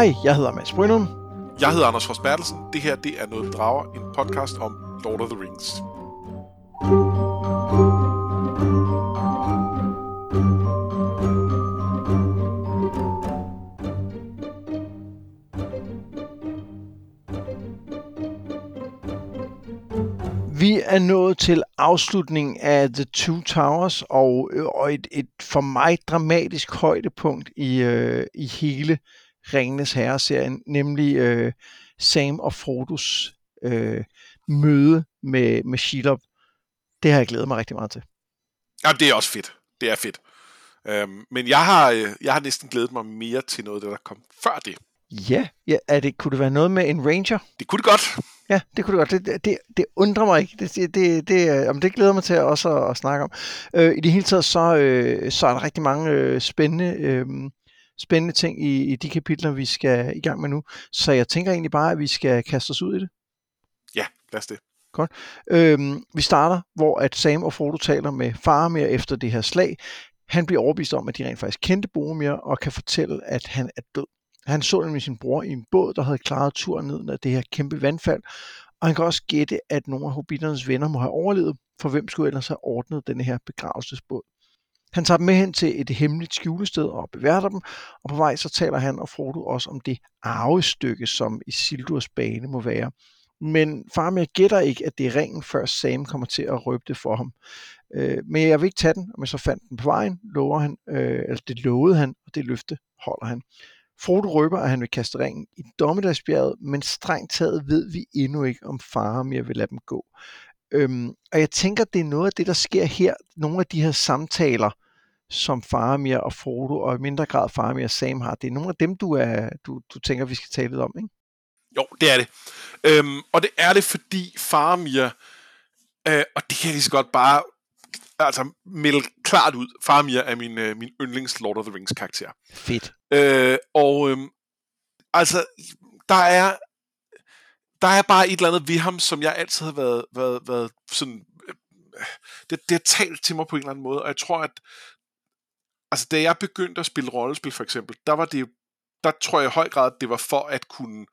Hej, jeg hedder Mads Brynum. Jeg hedder Anders Fors Bertelsen. Det her det er Noget Drager, en podcast om Lord of the Rings. Vi er nået til afslutningen af The Two Towers, og, øh, og et, et for mig dramatisk højdepunkt i, øh, i hele Ringenes Herre-serien, nemlig øh, Sam og Frodos øh, møde med, med Shelob. Det har jeg glædet mig rigtig meget til. Ja, det er også fedt. Det er fedt. Øhm, men jeg har, øh, jeg har næsten glædet mig mere til noget, der kom før det. Ja, ja er det, kunne det være noget med en ranger? Det kunne det godt. Ja, det kunne det godt. Det, det, det undrer mig ikke. Det, det, det, det, om det glæder mig til også at, at snakke om. Øh, I det hele taget, så, øh, så er der rigtig mange øh, spændende, øh, spændende ting i, i de kapitler, vi skal i gang med nu. Så jeg tænker egentlig bare, at vi skal kaste os ud i det. Ja, lad os det. Godt. Øhm, vi starter, hvor at Sam og Frodo taler med Faramir efter det her slag. Han bliver overbevist om, at de rent faktisk kendte Boromir, og kan fortælle, at han er død. Han så nemlig sin bror i en båd, der havde klaret turen ned af det her kæmpe vandfald, og han kan også gætte, at nogle af hobbiternes venner må have overlevet, for hvem skulle ellers have ordnet denne her begravelsesbåd. Han tager dem med hen til et hemmeligt skjulested og beværter dem, og på vej så taler han og Frodo også om det arvestykke, som Isildurs bane må være. Men Faramir gætter ikke, at det er ringen, før Sam kommer til at røbe det for ham. Øh, men jeg vil ikke tage den, og så fandt den på vejen, lover han, øh, altså det lovede han, og det løfte holder han. Frodo røber, at han vil kaste ringen i Dommedagsbjerget, men strengt taget ved vi endnu ikke, om Faramir vil lade dem gå. Øhm, og jeg tænker, det er noget af det, der sker her. Nogle af de her samtaler, som Faramir og Frodo, og i mindre grad Faramir og Sam har, det er nogle af dem, du, er, du, du tænker, vi skal tale lidt om, ikke? Jo, det er det. Øhm, og det er det, fordi Faramir, øh, og det kan jeg lige så godt bare altså melde klart ud. Faramir er min, øh, min yndlings Lord of the Rings karakter. Fedt. Øh, og øh, altså, der er der er bare et eller andet ved ham, som jeg altid har været, været, været sådan, øh, det, det har talt til mig på en eller anden måde, og jeg tror, at altså, da jeg begyndte at spille rollespil for eksempel, der var det der tror jeg i høj grad, at det var for at kunne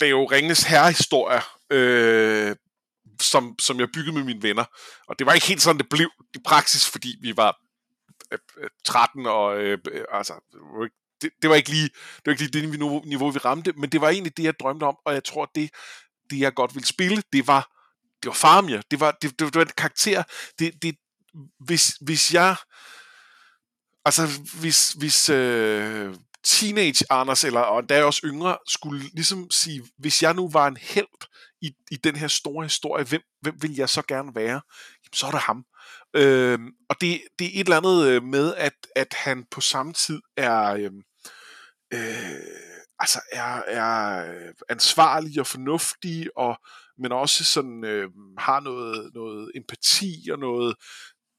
lave Ringens herrehistorier, øh, som, som jeg byggede med mine venner. Og det var ikke helt sådan, det blev i praksis, fordi vi var øh, øh 13 og øh, øh altså, det, det, var ikke lige det var ikke lige det niveau, niveau, vi ramte, men det var egentlig det, jeg drømte om, og jeg tror, det, det jeg godt ville spille, det var det var Farmia, det var, det, det, det var en karakter, det, det, hvis, hvis jeg, altså hvis, hvis øh, teenage Anders, eller og der er også yngre, skulle ligesom sige, hvis jeg nu var en held i, i den her store historie, hvem, hvem vil jeg så gerne være? Jamen, så er det ham. Øh, og det, det er et eller andet øh, med, at, at han på samme tid er, øh, øh, altså er, er ansvarlig og fornuftig, og, men også sådan øh, har noget, noget empati og noget,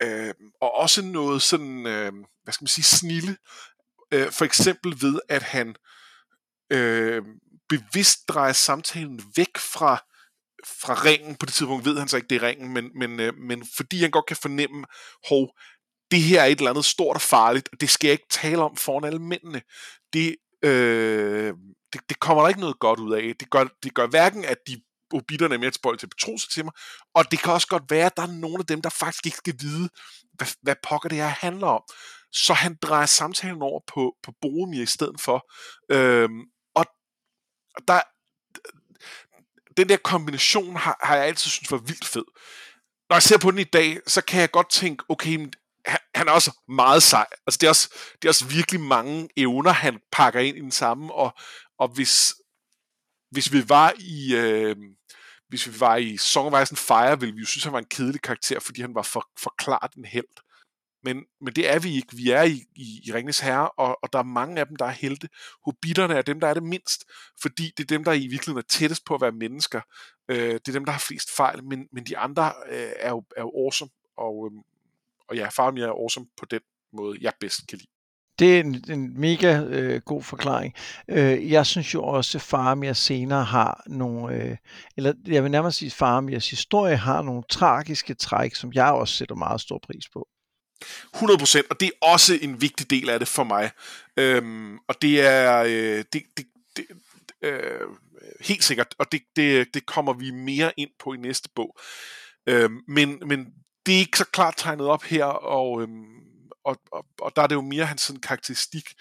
øh, og også noget sådan, øh, hvad skal man sige, snille. Øh, for eksempel ved, at han øh, bevidst drejer samtalen væk fra fra ringen, på det tidspunkt ved han så ikke, det er ringen, men, men, øh, men fordi han godt kan fornemme, hov, det her er et eller andet stort og farligt, og det skal jeg ikke tale om foran alle mændene. Det, øh, det, det kommer der ikke noget godt ud af. Det gør, det gør hverken, at de obitterne med mere tilbøjelige til at betro sig til mig, og det kan også godt være, at der er nogle af dem, der faktisk ikke skal vide, hvad, hvad pokker det her handler om. Så han drejer samtalen over på, på Boromir i stedet for. Øhm, og der, den der kombination har, har jeg altid synes var vildt fed. Når jeg ser på den i dag, så kan jeg godt tænke, okay, han, han er også meget sej. Altså, det er også, det er også virkelig mange evner, han pakker ind i den samme, og, og hvis, hvis vi var i... Øh, hvis vi var i Song of Ice and Fire, ville vi jo synes, han var en kedelig karakter, fordi han var for, for klart en held. Men, men det er vi ikke. Vi er i, i, i Ringnes Herre, og, og der er mange af dem, der er helte. Hobitterne er dem, der er det mindst, fordi det er dem, der i virkeligheden er tættest på at være mennesker. Øh, det er dem, der har flest fejl, men, men de andre øh, er, jo, er jo awesome, og, øh, og ja, Faramir er awesome på den måde, jeg bedst kan lide. Det er en, en mega øh, god forklaring. Øh, jeg synes jo også, at Faramir senere har nogle, øh, eller jeg vil nærmere sige, at Faramirs historie har nogle tragiske træk, som jeg også sætter meget stor pris på. 100%, og det er også en vigtig del af det for mig. Øhm, og det er øh, det, det, det, øh, helt sikkert, og det, det, det kommer vi mere ind på i næste bog. Øhm, men, men det er ikke så klart tegnet op her, og, øhm, og, og, og der er det jo mere hans sådan karakteristik.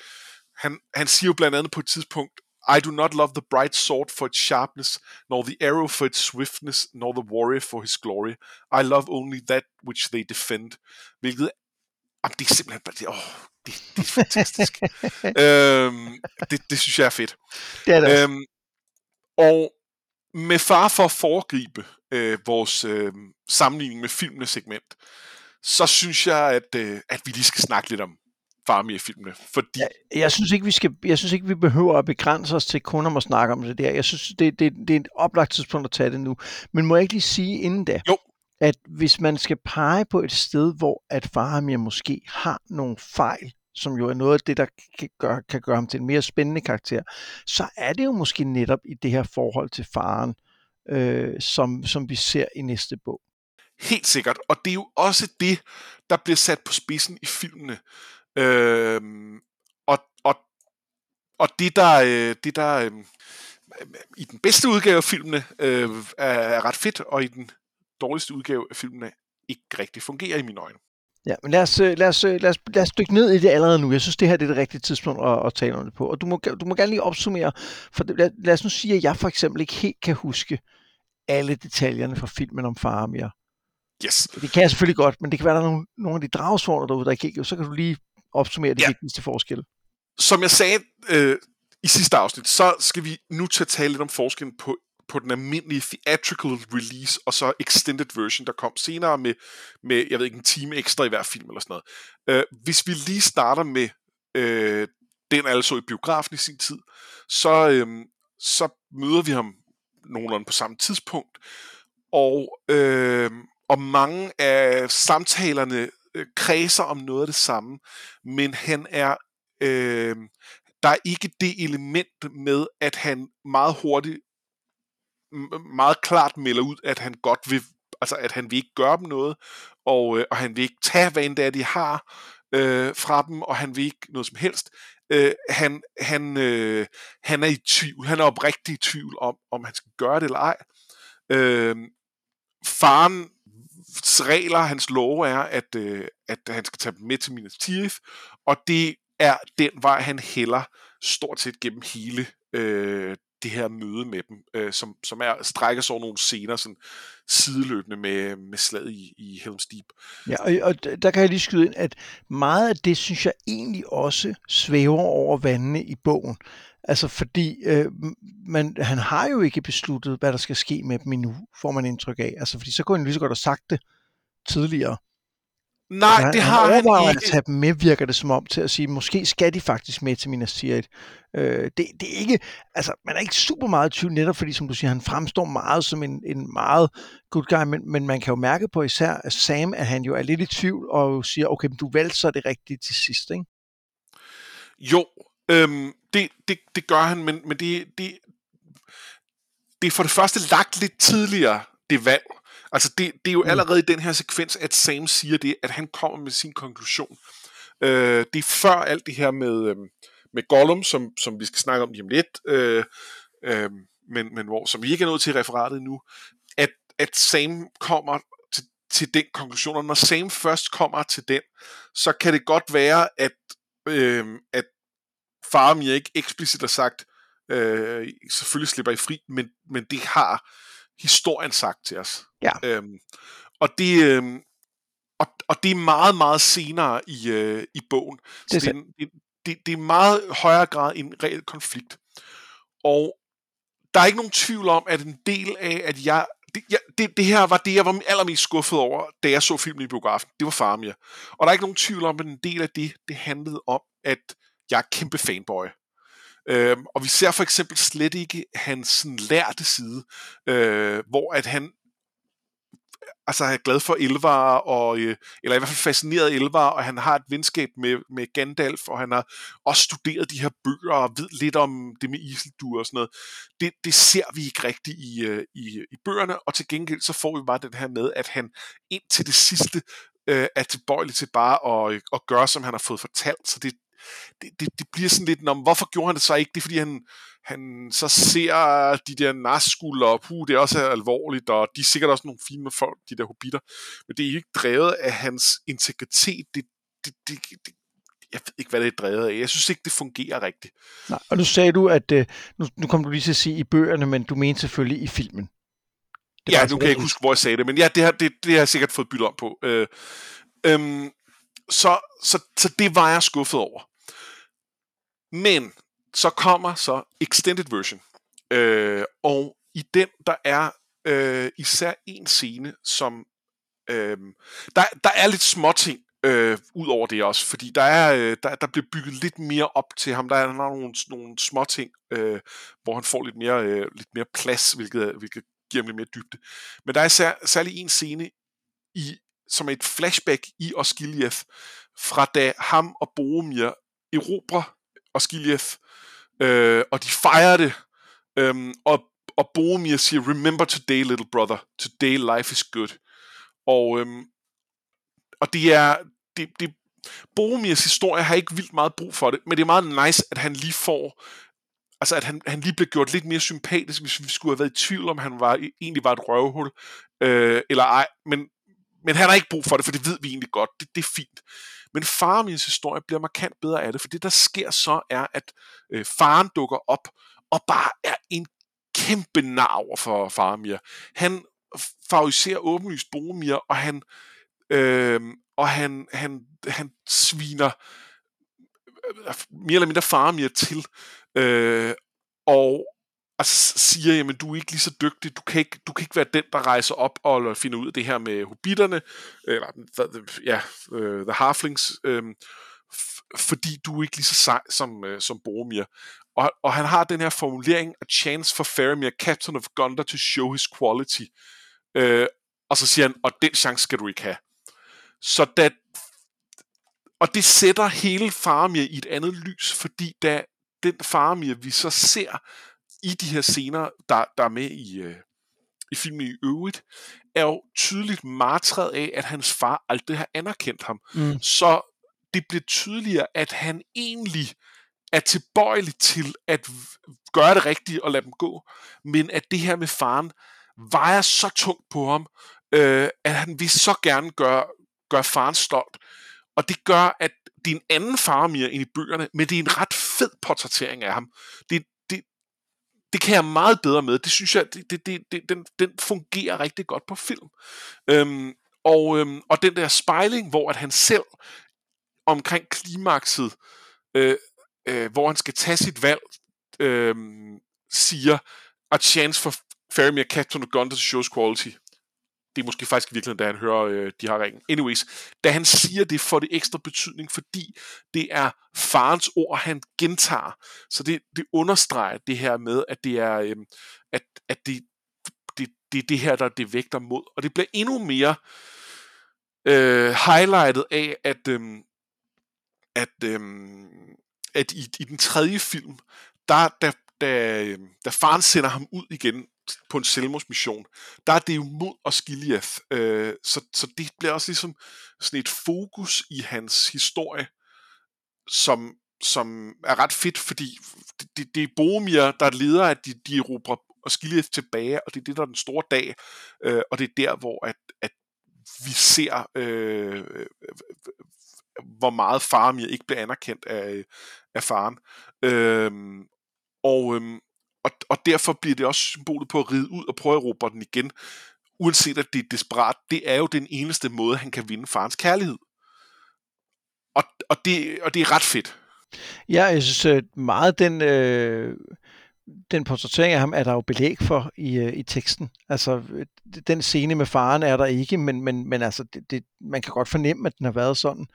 Han, han siger jo blandt andet på et tidspunkt, I do not love the bright sword for its sharpness, nor the arrow for its swiftness, nor the warrior for his glory. I love only that which they defend. Hvilket Jamen, det er simpelthen bare, det, åh, det, det er fantastisk. øhm, det, det synes jeg er fedt. Det er det øhm, og med far for at foregribe øh, vores øh, sammenligning med filmene segment, så synes jeg, at, øh, at vi lige skal snakke lidt om Farmir-filmene. Fordi... Jeg, jeg, synes ikke, vi skal, jeg synes ikke, vi behøver at begrænse os til kun om at snakke om det der. Jeg synes, det, det, det er et oplagt tidspunkt at tage det nu. Men må jeg ikke lige sige inden da? Jo at hvis man skal pege på et sted, hvor at Faramir måske har nogle fejl, som jo er noget af det, der kan gøre, kan gøre ham til en mere spændende karakter, så er det jo måske netop i det her forhold til faren, øh, som, som vi ser i næste bog. Helt sikkert, og det er jo også det, der bliver sat på spidsen i filmene. Øh, og, og, og det der, øh, det der øh, i den bedste udgave af filmene øh, er ret fedt, og i den dårligste udgave af filmene ikke rigtig fungerer i mine øjne. Ja, men lad os, øh, lad, os, øh, lad, os, lad os dykke ned i det allerede nu. Jeg synes, det her det er det rigtige tidspunkt at, at tale om det på. Og du må, du må gerne lige opsummere, for lad, lad os nu sige, at jeg for eksempel ikke helt kan huske alle detaljerne fra filmen om Faramir. Yes. Det kan jeg selvfølgelig godt, men det kan være, der er nogle, nogle af de dragsvorene derude, der ikke Så kan du lige opsummere de ja. vigtigste forskelle. Som jeg sagde øh, i sidste afsnit, så skal vi nu til at tale lidt om forskellen på på den almindelige theatrical release, og så extended version, der kom senere med, med jeg ved ikke, en time ekstra i hver film eller sådan noget. Uh, hvis vi lige starter med uh, den altså i biografen i sin tid, så, uh, så møder vi ham nogenlunde på samme tidspunkt, og, uh, og mange af samtalerne uh, kredser om noget af det samme, men han er øh, der er ikke det element med, at han meget hurtigt meget klart melder ud, at han godt vil, altså at han vil ikke gøre dem noget, og, øh, og han vil ikke tage, hvad end det er, de har øh, fra dem, og han vil ikke noget som helst. Øh, han, han, øh, han er i tvivl, han er oprigtig i tvivl om, om han skal gøre det eller ej. Øh, faren regler, hans love er, at, øh, at han skal tage dem med til Minas Tirith, og det er den vej, han hælder stort set gennem hele øh, det her møde med dem, øh, som, som er, strækker sig over nogle scener sådan sideløbende med, med slaget i, i Helm's Deep. Ja, og, og der kan jeg lige skyde ind, at meget af det, synes jeg egentlig også svæver over vandene i bogen. Altså fordi øh, man, han har jo ikke besluttet, hvad der skal ske med dem endnu, får man indtryk af. Altså fordi så kunne han lige så godt have sagt det tidligere. Nej, altså, han, det har han, han ikke. at tage dem med, virker det som om, til at sige, måske skal de faktisk med til Minas Tirith. Øh, det, det er ikke, altså, man er ikke super meget i tvivl, netop fordi, som du siger, han fremstår meget som en, en meget good guy, men, men man kan jo mærke på især at Sam, at han jo er lidt i tvivl, og siger, okay, men du valgte så det rigtige til sidst, ikke? Jo, øhm, det, det, det gør han, men, men det, det, det er for det første lagt lidt tidligere, det valg. Altså, det, det er jo mm. allerede i den her sekvens, at Sam siger det, at han kommer med sin konklusion. Øh, det er før alt det her med, øh, med Gollum, som, som vi skal snakke om lige om lidt, øh, øh, men, men hvor, som vi ikke er nået til referatet nu, at, at Sam kommer til, til den konklusion, og når Sam først kommer til den, så kan det godt være, at, øh, at Faramir ikke eksplicit har sagt, øh, selvfølgelig slipper I fri, men, men det har historien sagt til os. Ja. Øhm, og det, øhm, og, og det er meget, meget senere i, øh, i bogen. Så det, er, det, det, det er meget højere grad en reel konflikt. Og der er ikke nogen tvivl om, at en del af, at jeg det, ja, det, det her var det, jeg var allermest skuffet over, da jeg så filmen i biografen. Det var Farmia. Og der er ikke nogen tvivl om, at en del af det, det handlede om, at jeg er kæmpe fanboy. Øhm, og vi ser for eksempel slet ikke hans sådan, lærte side, øh, hvor at han altså er glad for Elvar, og, øh, eller i hvert fald fascineret af Elvar, og han har et venskab med, med Gandalf, og han har også studeret de her bøger, og ved lidt om det med Isildur og sådan noget. Det, det ser vi ikke rigtigt i, øh, i, i bøgerne, og til gengæld så får vi bare den her med, at han indtil det sidste øh, er tilbøjelig til bare at, øh, at gøre, som han har fået fortalt. Så det, det, det, det bliver sådan lidt, om hvorfor gjorde han det så ikke? Det er fordi, han, han så ser de der narskulder, og puh, det er også alvorligt, og de er sikkert også nogle fine folk, de der hobitter, men det er ikke drevet af hans integritet, det, det, det, det jeg ved ikke, hvad det er drevet af. Jeg synes ikke, det fungerer rigtigt. Nej, og nu sagde du, at øh, nu, nu kom du lige til at sige i bøgerne, men du mente selvfølgelig i filmen. Det ja, nu kan jeg ikke huske, hvor jeg sagde det, men ja, det har, det, det har jeg sikkert fået byttet om på. Øh, øhm, så, så, så det var jeg skuffet over. Men så kommer så extended version. Øh, og i den, der er øh, især en scene, som... Øh, der, der er lidt småting øh, ud over det også, fordi der er øh, der, der bliver bygget lidt mere op til ham. Der er, der er nogle, nogle småting, øh, hvor han får lidt mere, øh, lidt mere plads, hvilket, hvilket giver ham lidt mere dybde. Men der er sær, særlig en scene, i, som et flashback i Osgiliath, fra da ham og Boromir erobrer Osgiliath, øh, og de fejrer det, øh, og, og Boromir siger, remember today, little brother, today life is good. Og, øh, og det er, det, det, Boromirs historie har ikke vildt meget brug for det, men det er meget nice, at han lige får altså at han, han lige blev gjort lidt mere sympatisk, hvis vi skulle have været i tvivl om, han var, egentlig var et røvhul, øh, eller ej, men, men han har ikke brug for det, for det ved vi egentlig godt, det, det er fint. Men Faramins historie bliver markant bedre af det, for det der sker så er, at øh, faren dukker op, og bare er en kæmpe nar for Faramir. Han favoriserer åbenlyst Boromir, og han, øh, og han, han, han sviner øh, mere eller mindre Faramir til, øh, og, og siger, jamen du er ikke lige så dygtig, du kan ikke, du kan ikke være den, der rejser op og finder ud af det her med hobitterne, eller ja, uh, The Halflings, øh, fordi du er ikke lige så sej som, øh, som Boromir. Og, og han har den her formulering, a chance for Faramir, captain of Gondor, to show his quality. Øh, og så siger han, og den chance skal du ikke have. Så da, og det sætter hele Faramir i et andet lys, fordi da den Faramir, vi så ser i de her scener, der, der er med i, øh, i filmen i øvrigt, er jo tydeligt martret af, at hans far aldrig har anerkendt ham. Mm. Så det bliver tydeligere, at han egentlig er tilbøjelig til at gøre det rigtige og lade dem gå, men at det her med faren vejer så tungt på ham, øh, at han vil så gerne gøre, gøre faren stolt. Og det gør, at det er en anden Faramir end i bøgerne, men det er en ret fed portrættering af ham. Det, det, kan jeg meget bedre med. Det synes jeg, det, det, det, det, den, den fungerer rigtig godt på film. Øhm, og, øhm, og den der spejling, hvor at han selv omkring klimakset, øh, øh, hvor han skal tage sit valg, øh, siger, a chance for Faramir Captain of Gondor shows quality det er måske faktisk virkelig, da han hører, øh, de har ringen. Anyways, da han siger det, får det ekstra betydning, fordi det er farens ord, han gentager. Så det, det understreger det her med, at det er, øh, at, at det, det, det, det her, der det vægter mod. Og det bliver endnu mere øh, highlightet af, at, øh, at, øh, at i, i den tredje film, der, der, da, øhm, da faren sender ham ud igen på en selvmordsmission, der er det jo mod Osgiliath. Øh, så, så det bliver også ligesom sådan et fokus i hans historie, som, som er ret fedt, fordi det, det, det er Boromir, der leder at de, de erobrer Osgiliath tilbage, og det er det, der er den store dag, øh, og det er der, hvor at, at vi ser, øh, hvor meget Faramir ikke bliver anerkendt af, af faren. Øh, og, øhm, og, og derfor bliver det også symbolet på at ride ud og prøve at erobre den igen, uanset at det er desperat. Det er jo den eneste måde, han kan vinde farens kærlighed. Og, og, det, og det er ret fedt. Ja, jeg synes øh, meget den, øh, den portrættering af ham er der jo belæg for i, øh, i teksten. Altså, øh, den scene med faren er der ikke, men, men, men altså, det, det, man kan godt fornemme, at den har været sådan.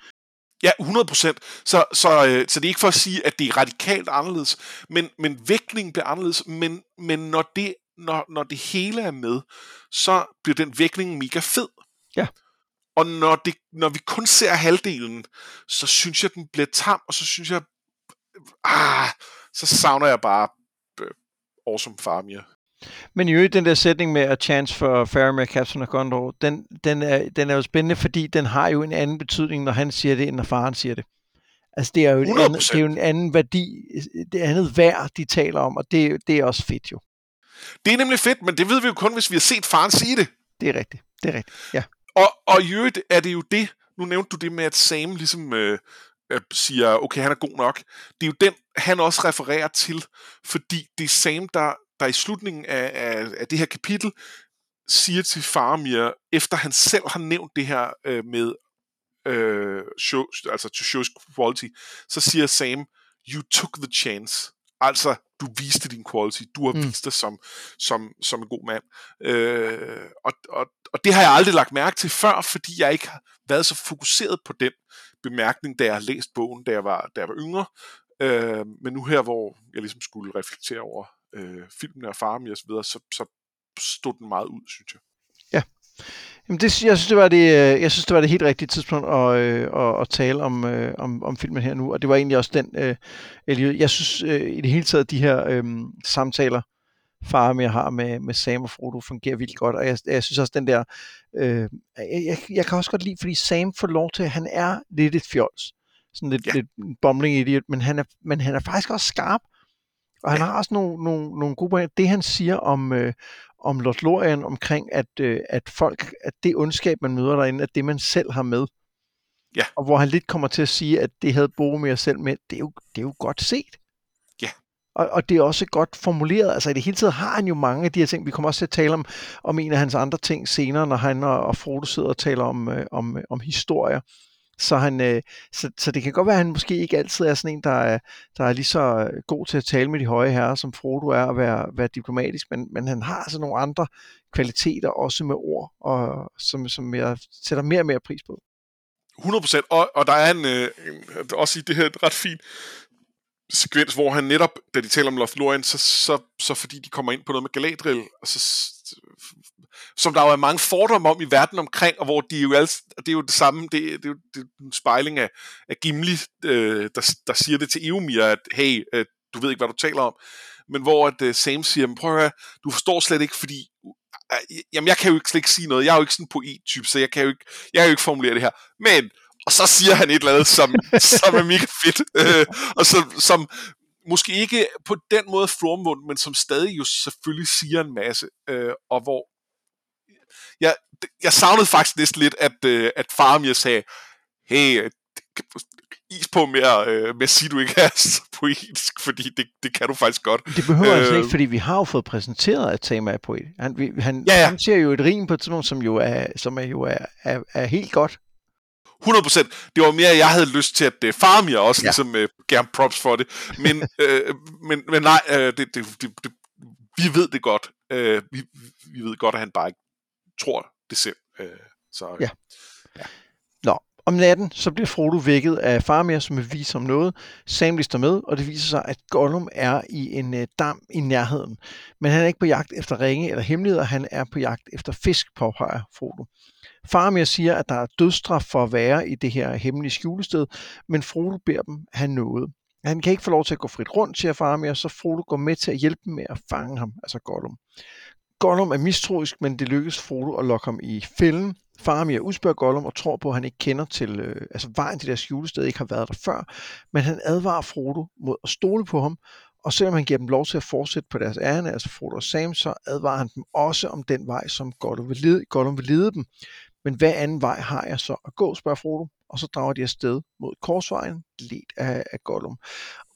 Ja, 100 procent. Så, så, øh, så det er ikke for at sige, at det er radikalt anderledes, men, men vægtningen bliver anderledes, men, men når, det, når, når det hele er med, så bliver den vægtning mega fed. Ja. Og når, det, når vi kun ser halvdelen, så synes jeg, den bliver tam, og så synes jeg, ah, så savner jeg bare øh, Awesome Farmier. Men i øvrigt, den der sætning med a chance for Faramir, Captain og Gondor, den, den, er, den er jo spændende, fordi den har jo en anden betydning, når han siger det, end når faren siger det. Altså, det er jo, en anden, det er jo en anden værdi, det er andet værd, de taler om, og det, det er også fedt jo. Det er nemlig fedt, men det ved vi jo kun, hvis vi har set faren sige det. Det er rigtigt, det er rigtigt, ja. Og, og i øvrigt er det jo det, nu nævnte du det med, at Sam ligesom øh, øh, siger, okay, han er god nok. Det er jo den, han også refererer til, fordi det er Sam, der, der i slutningen af, af, af det her kapitel siger til Faramir, efter han selv har nævnt det her øh, med øh, show, altså to show quality, så siger Sam, you took the chance. Altså, du viste din quality. Du har mm. vist dig som, som, som en god mand. Øh, og, og, og det har jeg aldrig lagt mærke til før, fordi jeg ikke har været så fokuseret på den bemærkning, da jeg har læst bogen, da jeg var, da jeg var yngre. Øh, men nu her, hvor jeg ligesom skulle reflektere over øh, filmen og Farmi og så videre, så, så stod den meget ud, synes jeg. Ja. Jamen det, jeg, synes, det var det, øh, jeg synes, det var det helt rigtige tidspunkt at, øh, at, at tale om, øh, om, om filmen her nu, og det var egentlig også den, øh, jeg synes øh, i det hele taget, de her øh, samtaler, Faramir har med, med Sam og Frodo, fungerer vildt godt, og jeg, jeg synes også, den der, øh, jeg, jeg, jeg kan også godt lide, fordi Sam får lov til, han er lidt et fjols, sådan lidt, ja. lidt bumbling idiot, men han, er, men han er faktisk også skarp, og han har også nogle, nogle, nogle gode pointer. Det han siger om, øh, om Lord Lorien, omkring at, øh, at folk, at det ondskab, man møder derinde, er det, man selv har med. Ja. Og hvor han lidt kommer til at sige, at det havde Boromir selv med, det er jo, det er jo godt set. Ja. Og, og det er også godt formuleret. Altså i det hele taget har han jo mange af de her ting. Vi kommer også til at tale om, om en af hans andre ting senere, når han og, og Frodo sidder og taler om, øh, om, om historier. Så, han, øh, så, så det kan godt være, at han måske ikke altid er sådan en, der er, der er lige så øh, god til at tale med de høje herrer, som Frodo er at være, være diplomatisk, men, men han har altså nogle andre kvaliteter, også med ord, og, som, som jeg sætter mere og mere pris på. 100%, og, og der er en, øh, også i det her ret fint sekvens, hvor han netop, da de taler om Lothlorien, så, så, så fordi de kommer ind på noget med Galadriel, og så som der jo er mange fordomme om i verden omkring, og hvor de jo alle, det er jo det samme, det, det er jo det er en spejling af, af Gimli, øh, der, der siger det til Eomir, at hey, øh, du ved ikke, hvad du taler om, men hvor at øh, Sam siger, prøv at høre, du forstår slet ikke, fordi øh, jamen jeg kan jo ikke slet ikke sige noget, jeg er jo ikke sådan en poet-type, så jeg kan jo ikke, jeg kan jo ikke formulere det her, men og så siger han et eller andet, som, som er mega fedt, øh, og som, som måske ikke på den måde flormund, men som stadig jo selvfølgelig siger en masse, øh, og hvor jeg, jeg savnede faktisk næsten lidt, at, øh, at Faramir sagde, hey, is på mere, øh, med at sige, du ikke er så poetisk, fordi det, det kan du faktisk godt. Det behøver øh, altså ikke, fordi vi har jo fået præsenteret, at Tama er poet. Han, vi, han, ja, ja. han siger jo et rim på et tidspunkt, som jo er, som er, jo er, er, er helt godt. 100%. Det var mere, at jeg havde lyst til, at uh, Faramir også ja. ligesom uh, gav props for det. Men, uh, men, men nej, uh, det, det, det, det, vi ved det godt. Uh, vi, vi ved godt, at han bare ikke tror det selv. Øh, så, øh. ja. ja. Nå, om natten, så bliver Frodo vækket af Faramir, som vil vise ham noget. Sam lister med, og det viser sig, at Gollum er i en øh, dam i nærheden. Men han er ikke på jagt efter ringe eller hemmeligheder, han er på jagt efter fisk, påpeger Frodo. Faramir siger, at der er dødstraf for at være i det her hemmelige skjulested, men Frodo beder dem have noget. Han kan ikke få lov til at gå frit rundt, siger Faramir, så Frodo går med til at hjælpe med at fange ham, altså Gollum. Gollum er mistroisk, men det lykkes Frodo at lokke ham i fælden. Faramir udspørger Gollum og tror på, at han ikke kender til øh, altså vejen til deres julested, ikke har været der før. Men han advarer Frodo mod at stole på ham, og selvom han giver dem lov til at fortsætte på deres ærne, altså Frodo og Sam, så advarer han dem også om den vej, som Gollum vil lede, Gollum vil lede dem. Men hvad anden vej har jeg så at gå, spørger Frodo, og så drager de afsted mod korsvejen, ledt af, af Gollum.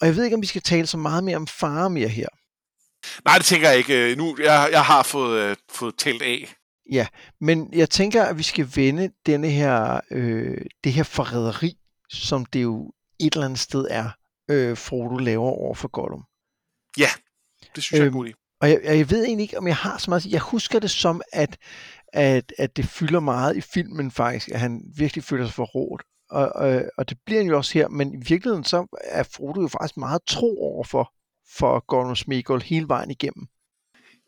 Og jeg ved ikke, om vi skal tale så meget mere om Faramir her. Nej, det tænker jeg ikke. Øh, nu, jeg, jeg har fået, øh, fået talt af. Ja, men jeg tænker, at vi skal vende denne her, øh, det her forræderi, som det jo et eller andet sted er, øh, Frodo laver over for Gollum. Ja, det synes jeg er øh, Og jeg, jeg ved egentlig ikke, om jeg har så meget Jeg husker det som, at, at, at det fylder meget i filmen faktisk, at han virkelig føler sig for råd. Og, og, og det bliver han jo også her, men i virkeligheden så er Frodo jo faktisk meget tro over for for Gollum Smeagol hele vejen igennem.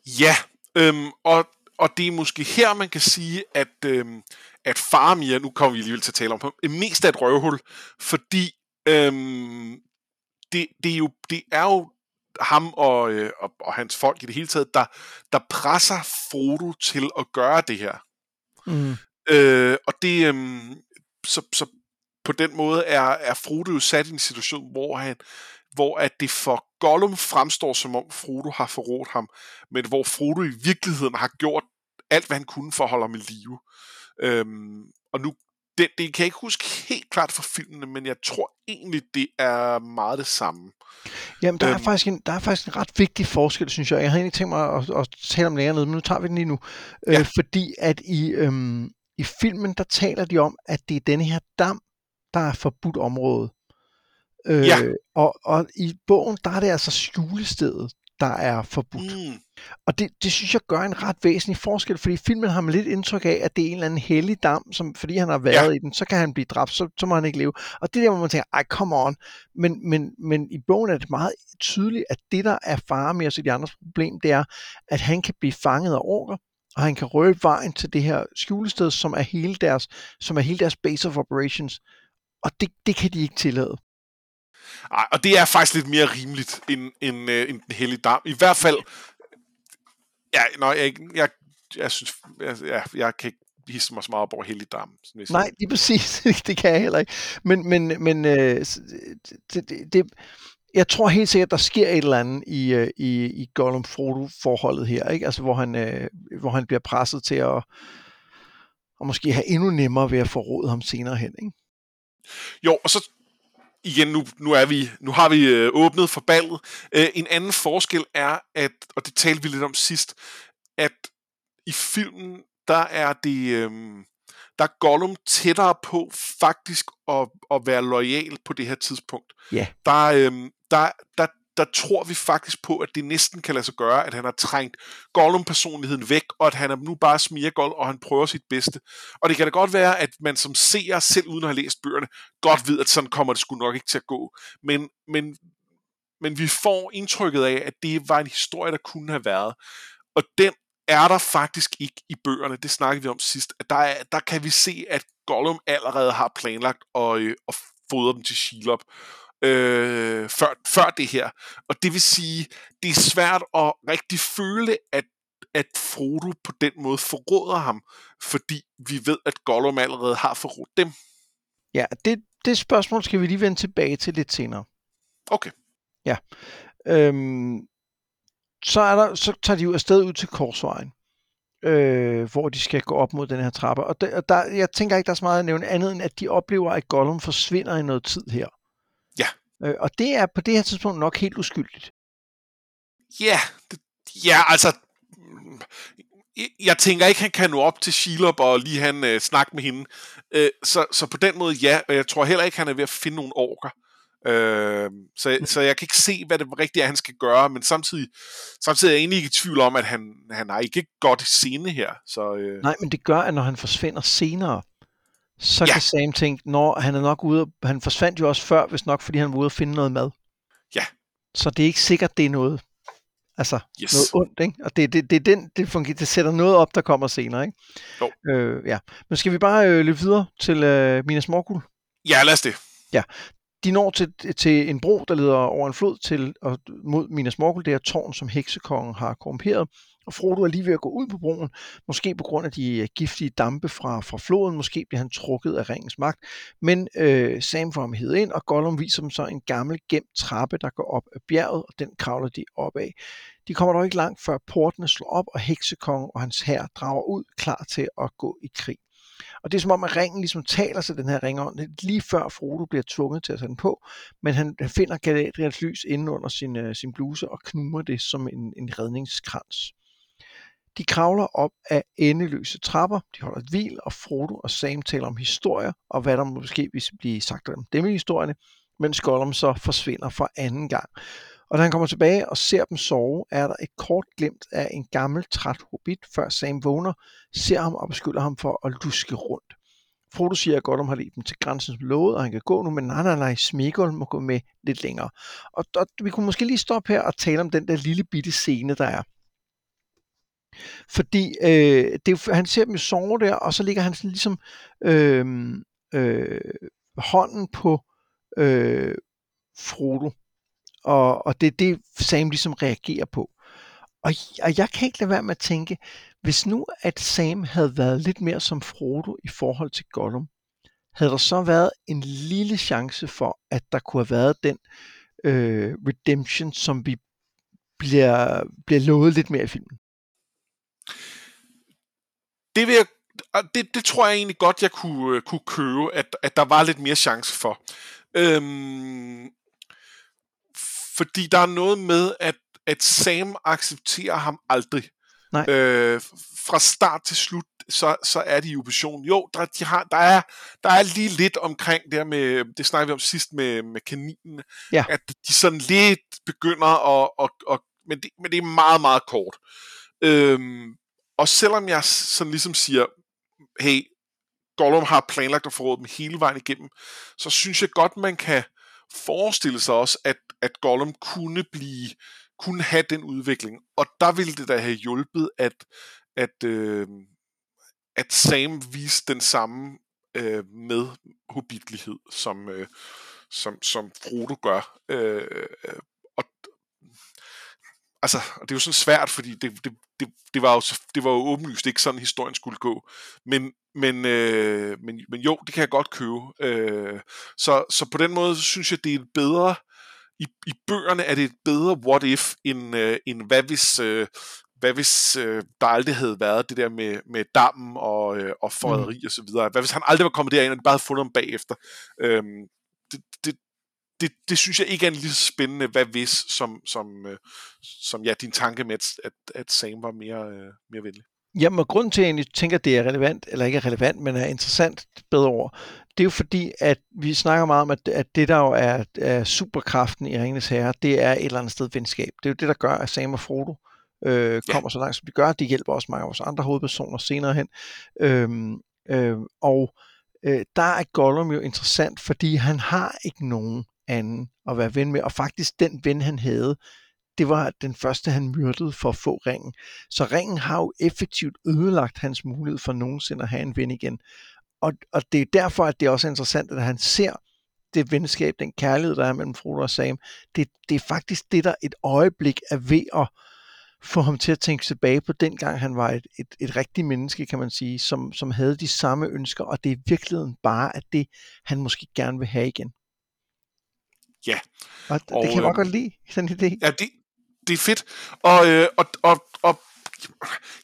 Ja, øhm, og, og det er måske her, man kan sige, at, øhm, at Faramir, nu kommer vi alligevel til at tale om ham, er mest af et røvhul, fordi øhm, det, det, er jo, det er jo ham og, øh, og, og hans folk i det hele taget, der, der presser Frodo til at gøre det her. Mm. Øh, og det, øh, så, så på den måde er, er Frodo jo sat i en situation, hvor han, hvor at det for Gollum fremstår som om Frodo har forrådt ham, men hvor Frodo i virkeligheden har gjort alt, hvad han kunne for at holde ham i live. Øhm, og nu, det, det kan jeg ikke huske helt klart fra filmene, men jeg tror egentlig, det er meget det samme. Jamen, der, øhm, er faktisk en, der er faktisk en ret vigtig forskel, synes jeg. Jeg havde egentlig tænkt mig at, at tale om længere ned, men nu tager vi den lige nu. Øh, ja. Øh, fordi at i, øhm, i filmen, der taler de om, at det er denne her dam, der er forbudt område. Øh, ja. og, og i bogen, der er det altså skjulestedet, der er forbudt. Mm. Og det, det synes jeg gør en ret væsentlig forskel, fordi i filmen har man lidt indtryk af, at det er en eller anden hellig dam, som fordi han har været ja. i den, så kan han blive dræbt, så, så må han ikke leve. Og det der, hvor man tænker, ej, come on. Men, men, men i bogen er det meget tydeligt, at det, der er fare med os i de andres problem, det er, at han kan blive fanget af orker, og han kan røbe vejen til det her skjulested, som er hele deres, som er hele deres base of operations. Og det, det kan de ikke tillade. Ej, og det er faktisk lidt mere rimeligt end, end, øh, end den hellige dam. I hvert fald, ja, når jeg, jeg, jeg synes, jeg, jeg, jeg kan ikke hisse mig så meget op over hellig dam. Nej, det er præcis. det kan jeg heller ikke. Men, men, men øh, det, det, det, jeg tror helt sikkert, der sker et eller andet i, øh, i, i Gollum-Frodo-forholdet her, ikke? Altså, hvor han, øh, hvor han bliver presset til at, og måske have endnu nemmere ved at forråde ham senere hen, ikke? Jo, og så igen, nu, nu, er vi, nu har vi øh, åbnet for ballet. Øh, en anden forskel er, at, og det talte vi lidt om sidst, at i filmen, der er det, øh, der er Gollum tættere på faktisk at, at være lojal på det her tidspunkt. Ja. Der, øh, der, der, der tror vi faktisk på, at det næsten kan lade sig gøre, at han har trængt Gollum-personligheden væk, og at han er nu bare smirgold, og han prøver sit bedste. Og det kan da godt være, at man som seer, selv uden at have læst bøgerne, godt ved, at sådan kommer det sgu nok ikke til at gå. Men, men, men vi får indtrykket af, at det var en historie, der kunne have været. Og den er der faktisk ikke i bøgerne. Det snakkede vi om sidst. At der, er, der kan vi se, at Gollum allerede har planlagt at, øh, at fodre dem til Shelob øh, før, før det her. Og det vil sige, det er svært at rigtig føle, at at Frodo på den måde forråder ham, fordi vi ved, at Gollum allerede har forrådt dem. Ja, det, det spørgsmål skal vi lige vende tilbage til lidt senere. Okay. Ja. Øhm, så, er der, så tager de jo afsted ud til Korsvejen, øh, hvor de skal gå op mod den her trappe. Og der, der, jeg tænker ikke, der er så meget at nævne andet, end at de oplever, at Gollum forsvinder i noget tid her. Øh, og det er på det her tidspunkt nok helt uskyldigt. Ja, det, ja altså, jeg tænker ikke, han kan nå op til Shelob og lige han øh, snak med hende. Øh, så, så på den måde ja, og jeg tror heller ikke, han er ved at finde nogle orker. Øh, så, mm. så jeg kan ikke se, hvad det rigtigt er, han skal gøre, men samtidig, samtidig er jeg egentlig ikke i tvivl om, at han, han har ikke godt scene her. Så, øh... Nej, men det gør, at når han forsvinder senere, så ja. kan Sam tænke, når han er nok ude, han forsvandt jo også før, hvis nok, fordi han var ude at finde noget mad. Ja. Så det er ikke sikkert, det er noget, altså yes. noget ondt, ikke? Og det, det, det, den, det, fungerer, det sætter noget op, der kommer senere, ikke? Jo. Øh, ja. Men skal vi bare øh, løbe videre til øh, Minas Morgul? Ja, lad os det. Ja. De når til, til en bro, der leder over en flod til og mod Minas Morgul, det er tårn, som heksekongen har korrumperet, og Frodo er lige ved at gå ud på broen, måske på grund af de øh, giftige dampe fra, fra floden, måske bliver han trukket af ringens magt, men øh, Sam får ham hed ind, og Gollum viser dem så en gammel gemt trappe, der går op af bjerget, og den kravler de op af. De kommer dog ikke langt før portene slår op, og heksekongen og hans hær drager ud, klar til at gå i krig. Og det er som om, at ringen ligesom taler sig den her ringånd, lige før Frodo bliver tvunget til at tage den på, men han, han finder Galadriels lys inde under sin, uh, sin bluse og knuger det som en, en redningskrans. De kravler op af endeløse trapper, de holder et hvil, og Frodo og Sam taler om historier, og hvad der måske vil blive sagt om dem i historierne, mens Gollum så forsvinder for anden gang. Og da han kommer tilbage og ser dem sove, er der et kort glimt af en gammel, træt hobbit, før Sam vågner, ser ham og beskylder ham for at luske rundt. Frodo siger, at Gollum har ledt dem til grænsen som lovet, og han kan gå nu, men nej, nej, nej, Smigol må gå med lidt længere. Og, og vi kunne måske lige stoppe her og tale om den der lille bitte scene, der er. Fordi øh, det, han ser dem jo sove der, og så ligger han sådan ligesom øh, øh, hånden på øh, Frodo. og, og det er det, Sam ligesom reagerer på. Og, og jeg kan ikke lade være med at tænke, hvis nu at Sam havde været lidt mere som Frodo i forhold til Gollum, havde der så været en lille chance for, at der kunne have været den øh, redemption, som vi bliver, bliver lovet lidt mere i filmen? Det vil jeg det, det tror jeg egentlig godt, jeg kunne, øh, kunne købe, at, at der var lidt mere chance for. Øhm, fordi der er noget med, at, at Sam accepterer ham aldrig. Nej. Øh, fra start til slut, så, så er de i opposition. Jo, der, de har, der, er, der er lige lidt omkring det med, det snakker vi om sidst med, med kaninen, ja. at de sådan lidt begynder at, at, at men, det, men det er meget, meget kort. Øhm, og selvom jeg sådan ligesom siger, hey, Gollum har planlagt at forråde dem hele vejen igennem, så synes jeg godt, man kan forestille sig også, at, at Gollum kunne blive kunne have den udvikling. Og der ville det da have hjulpet, at, at, øh, at Sam viste den samme øh, med hobitlighed, som, øh, som, som Frodo gør. Øh, øh og altså, og det er jo sådan svært, fordi det, det, det, det, var jo, det var jo åbenlyst ikke sådan, historien skulle gå. Men, men, øh, men, men jo, det kan jeg godt købe. Øh, så, så på den måde, synes jeg, det er et bedre, i, i bøgerne er det et bedre what if, end, øh, end hvad hvis, øh, hvad hvis øh, der aldrig havde været det der med, med dammen og, øh, og forræderi mm. og så videre? Hvad hvis han aldrig var kommet derind, og de bare havde fundet ham bagefter? Øh, det, det, det, det synes jeg ikke er en lige så spændende, hvad hvis, som, som, øh, som ja, din tanke med, at, at Sam var mere, øh, mere venlig. Jamen, og grunden til, at jeg egentlig tænker, at det er relevant, eller ikke er relevant, men er interessant, bedre ord, det er jo fordi, at vi snakker meget om, at, at det der jo er, er superkraften i Ringens Herre, det er et eller andet sted venskab. Det er jo det, der gør, at Sam og Frodo øh, kommer ja. så langt, som de gør. De hjælper også mange af vores andre hovedpersoner senere hen. Øhm, øh, og øh, der er Gollum jo interessant, fordi han har ikke nogen anden at være ven med, og faktisk den ven, han havde, det var den første, han myrdede for at få ringen. Så ringen har jo effektivt ødelagt hans mulighed for nogensinde at have en ven igen. Og, og det er derfor, at det er også interessant, at han ser det venskab, den kærlighed, der er mellem Frodo og Sam. Det, det er faktisk det, der et øjeblik er ved at få ham til at tænke tilbage på den gang, han var et, et, et rigtigt menneske, kan man sige, som, som havde de samme ønsker, og det er i virkeligheden bare at det, han måske gerne vil have igen. Ja. Og, og det kan jeg øh, godt lide, sådan en idé. Ja, det, det er fedt. Og, øh, og, og, og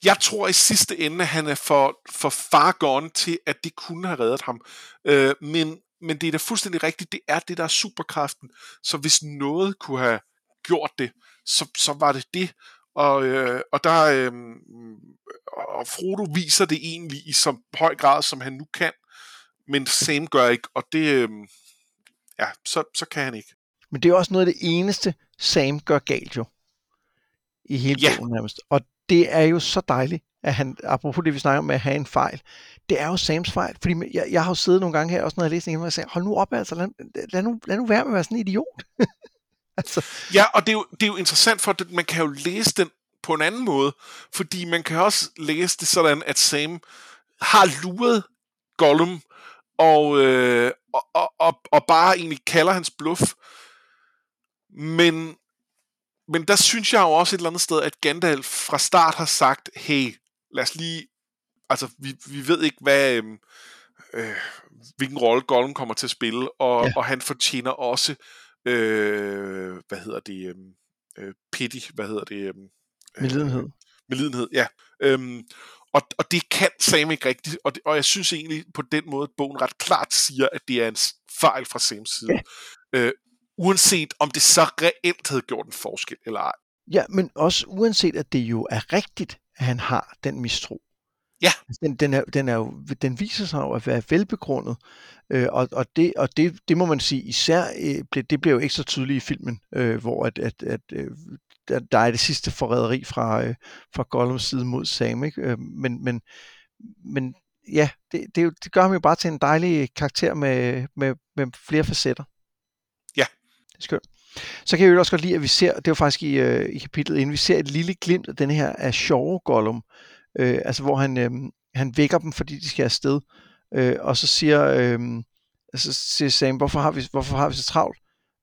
jeg tror i sidste ende, han er for, for far gone til, at det kunne have reddet ham. Øh, men, men det er da fuldstændig rigtigt, det er det, der er superkraften. Så hvis noget kunne have gjort det, så, så var det det. Og, øh, og der øh, og Frodo viser det egentlig i så høj grad, som han nu kan, men Sam gør ikke, og det, øh, ja, så, så kan han ikke. Men det er også noget af det eneste, Sam gør galt jo. I hele ja. bogen nærmest. Og det er jo så dejligt, at han, apropos det vi snakker om med at have en fejl, det er jo Sams fejl. Fordi jeg, jeg har jo siddet nogle gange her, også når jeg læser og sagt, hold nu op altså, lad, lad, nu, lad nu være med at være sådan en idiot. altså. Ja, og det er, jo, det er jo interessant, for at man kan jo læse den på en anden måde, fordi man kan også læse det sådan, at Sam har luret Gollum og, øh, og, og, og, og bare egentlig kalder hans bluff. Men, men der synes jeg jo også et eller andet sted, at Gandalf fra start har sagt, hey, lad os lige, altså vi, vi ved ikke, hvad, øh, øh, hvilken rolle Gollum kommer til at spille, og, ja. og han fortjener også, øh, hvad hedder det, øhm, øh, pity, hvad hedder det? Øh, medlidenhed. Medlidenhed, ja. Øhm, og, og det kan Sam ikke rigtigt, og, det, og jeg synes egentlig på den måde, at bogen ret klart siger, at det er en fejl fra Sams side. Ja. Øh, uanset om det så reelt havde gjort en forskel eller ej. Ja, men også uanset at det jo er rigtigt, at han har den mistro. Ja. Altså, den, den, er, den, er jo, den viser sig jo at være velbegrundet, øh, og, og, det, og det, det må man sige især, øh, det bliver jo ekstra tydeligt i filmen, øh, hvor at, at, at øh, der, der er det sidste forræderi fra, øh, fra Gollums side mod Sam, ikke? Øh, men, men, men ja, det, det, det gør ham jo bare til en dejlig karakter med, med, med flere facetter. Ja. Det er skønt. Så kan jeg jo også godt lide, at vi ser, det var faktisk i, øh, i kapitlet inden, vi ser et lille glimt af den her af sjove Gollum, øh, altså hvor han, øh, han vækker dem, fordi de skal afsted, øh, og så siger, øh, så siger Sam, hvorfor har, vi, hvorfor har vi så travlt?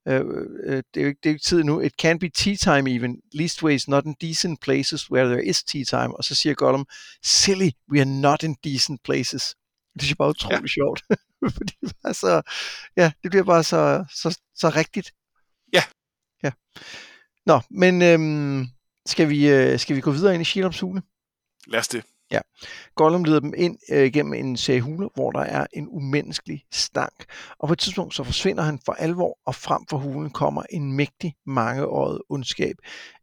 Øh, øh, det, er jo ikke, det er jo ikke tid nu. It can be tea time even. Leastways not in decent places where there is tea time. Og så siger Gollum, silly, we are not in decent places. Det er bare utroligt ja. sjovt. Fordi det var så, ja, det bliver bare så, så, så rigtigt. Ja. Ja. Nå, men øhm, skal, vi, øh, skal vi gå videre ind i Shelops hule? Lad os det. Ja. Gollum leder dem ind øh, gennem en serie huler, hvor der er en umenneskelig stank. Og på et tidspunkt så forsvinder han for alvor, og frem for hulen kommer en mægtig mangeåret ondskab.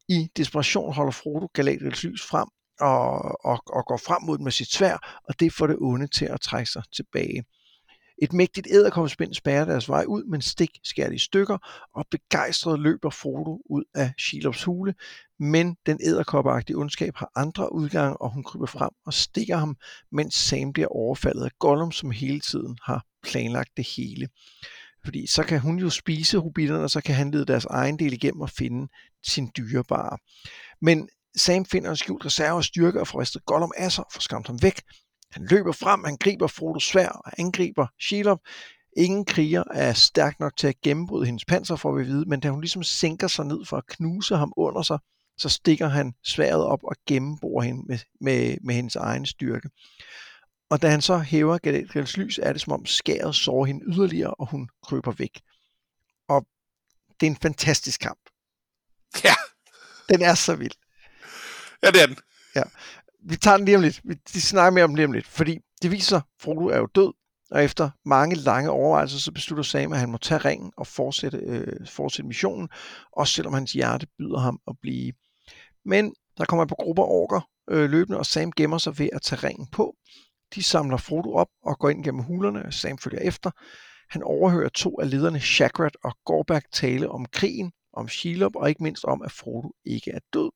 I desperation holder Frodo Galadriels lys frem og, og, og går frem mod den med sit svær, og det får det onde til at trække sig tilbage. Et mægtigt æderkoppespind spærrer deres vej ud, men stik skærer de i stykker, og begejstret løber Frodo ud af Shilops hule, men den æderkoppeagtige ondskab har andre udgange, og hun kryber frem og stikker ham, mens Sam bliver overfaldet af Gollum, som hele tiden har planlagt det hele. Fordi så kan hun jo spise hobitterne, og så kan han lede deres egen del igennem og finde sin dyrebare. Men Sam finder en skjult reserve og styrke og får ristet Gollum af sig og får skræmt ham væk. Han løber frem, han griber Frodo svær og angriber Shelob. Ingen kriger er stærk nok til at gennembryde hendes panser, får vi vide, men da hun ligesom sænker sig ned for at knuse ham under sig, så stikker han sværet op og gennembruger hende med, med, med hendes egen styrke. Og da han så hæver Galadriels lys, er det som om skæret sårer hende yderligere, og hun kryber væk. Og det er en fantastisk kamp. Ja. Den er så vild. Ja, det er den. Ja. Vi tager den lige om lidt. Vi de snakker mere om den lige om lidt. Fordi det viser sig, at Frodo er jo død, og efter mange lange overvejelser, så beslutter Sam, at han må tage ringen og fortsætte, øh, fortsætte missionen, også selvom hans hjerte byder ham at blive. Men der kommer på grupper orker øh, løbende, og Sam gemmer sig ved at tage ringen på. De samler Frodo op og går ind gennem hulerne, Sam følger efter. Han overhører to af lederne, Shagrat og Gorbak, tale om krigen, om Shelob og ikke mindst om, at Frodo ikke er død.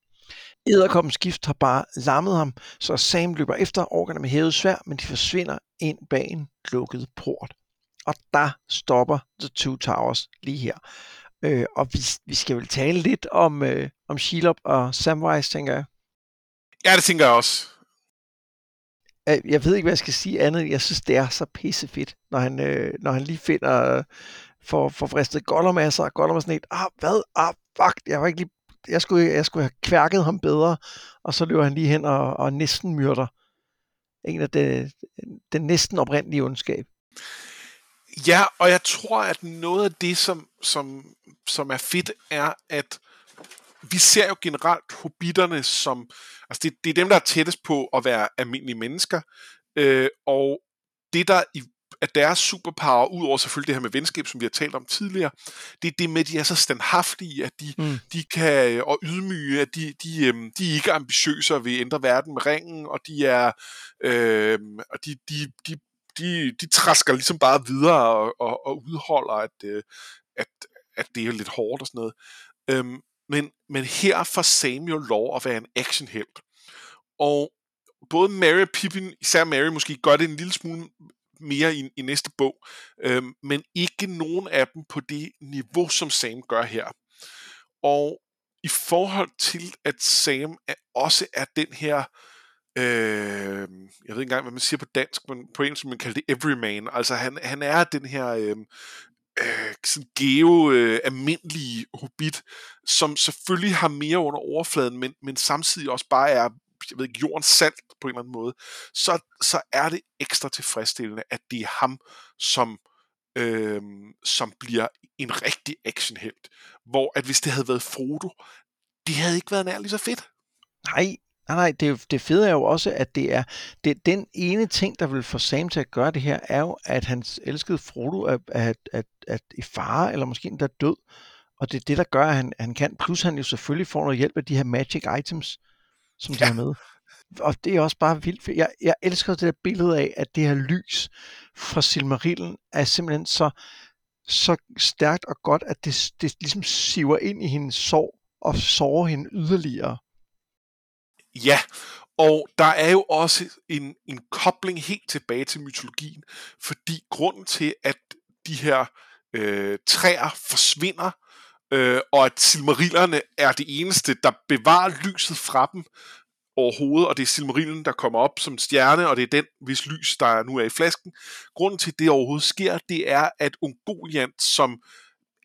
Æderkoppens gift har bare lammet ham, så Sam løber efter orkerne med hævet svær, men de forsvinder ind bag en lukket port. Og der stopper The Two Towers lige her. Øh, og vi, vi skal vel tale lidt om, øh, om Shelob og Samwise, tænker jeg. Ja, det tænker jeg også. Øh, jeg ved ikke, hvad jeg skal sige andet. Jeg synes, det er så pissefedt, når han, øh, når han lige finder øh, for, for fristet Gollum af sig. Gollum er sådan et, ah, hvad? Ah, fuck, jeg var ikke lige jeg skulle, jeg skulle have kværket ham bedre, og så løber han lige hen og, og næsten myrder en af det, den næsten oprindelige ondskab. Ja, og jeg tror, at noget af det, som, som, som er fedt, er, at vi ser jo generelt hobitterne som, altså det, det er dem, der er tættest på at være almindelige mennesker, øh, og det, der i at deres superpower, ud over selvfølgelig det her med venskab, som vi har talt om tidligere, det er det med, at de er så standhaftige, at de, mm. de kan, og ydmyge, at de, de, øhm, de er ikke ambitiøse og vil ændre verden med ringen, og de er, øh, og de, de, de, de, de træsker ligesom bare videre og, og, og udholder, at, øh, at, at det er lidt hårdt og sådan noget. Øhm, men, men her får Samuel lov at være en actionhelt. Og både Mary og Pippin, især Mary måske, gør det en lille smule mere i, i næste bog, øhm, men ikke nogen af dem på det niveau, som Sam gør her. Og i forhold til, at Sam er, også er den her, øh, øh, jeg ved ikke engang, hvad man siger på dansk, men på engelsk, man kalder det everyman, altså han, han er den her, øh, øh, sådan geo øh, almindelige hobbit, som selvfølgelig har mere under overfladen, men, men samtidig også bare er jeg ved ikke, jordens salt på en eller anden måde, så, så er det ekstra tilfredsstillende, at det er ham, som, øh, som bliver en rigtig actionhelt. Hvor at hvis det havde været Frodo, det havde ikke været nær lige så fedt. Nej, Nej, nej, det, det fede er jo også, at det er det, den ene ting, der vil få Sam til at gøre det her, er jo, at hans elskede Frodo er, er, er, er i fare, eller måske endda død. Og det er det, der gør, at han, han kan. Plus han jo selvfølgelig får noget hjælp af de her magic items, som de ja. har med. Og det er også bare vildt. Jeg, jeg elsker det der billede af, at det her lys fra Silmarillen er simpelthen så, så stærkt og godt, at det, det ligesom siver ind i hendes sorg og sårer hende yderligere. Ja, og der er jo også en, en kobling helt tilbage til mytologien, fordi grunden til, at de her øh, træer forsvinder, øh, og at silmarillerne er det eneste, der bevarer lyset fra dem overhovedet, og det er silmarillen, der kommer op som stjerne, og det er den, hvis lys, der nu er i flasken. Grunden til, at det overhovedet sker, det er, at Ungoliant, som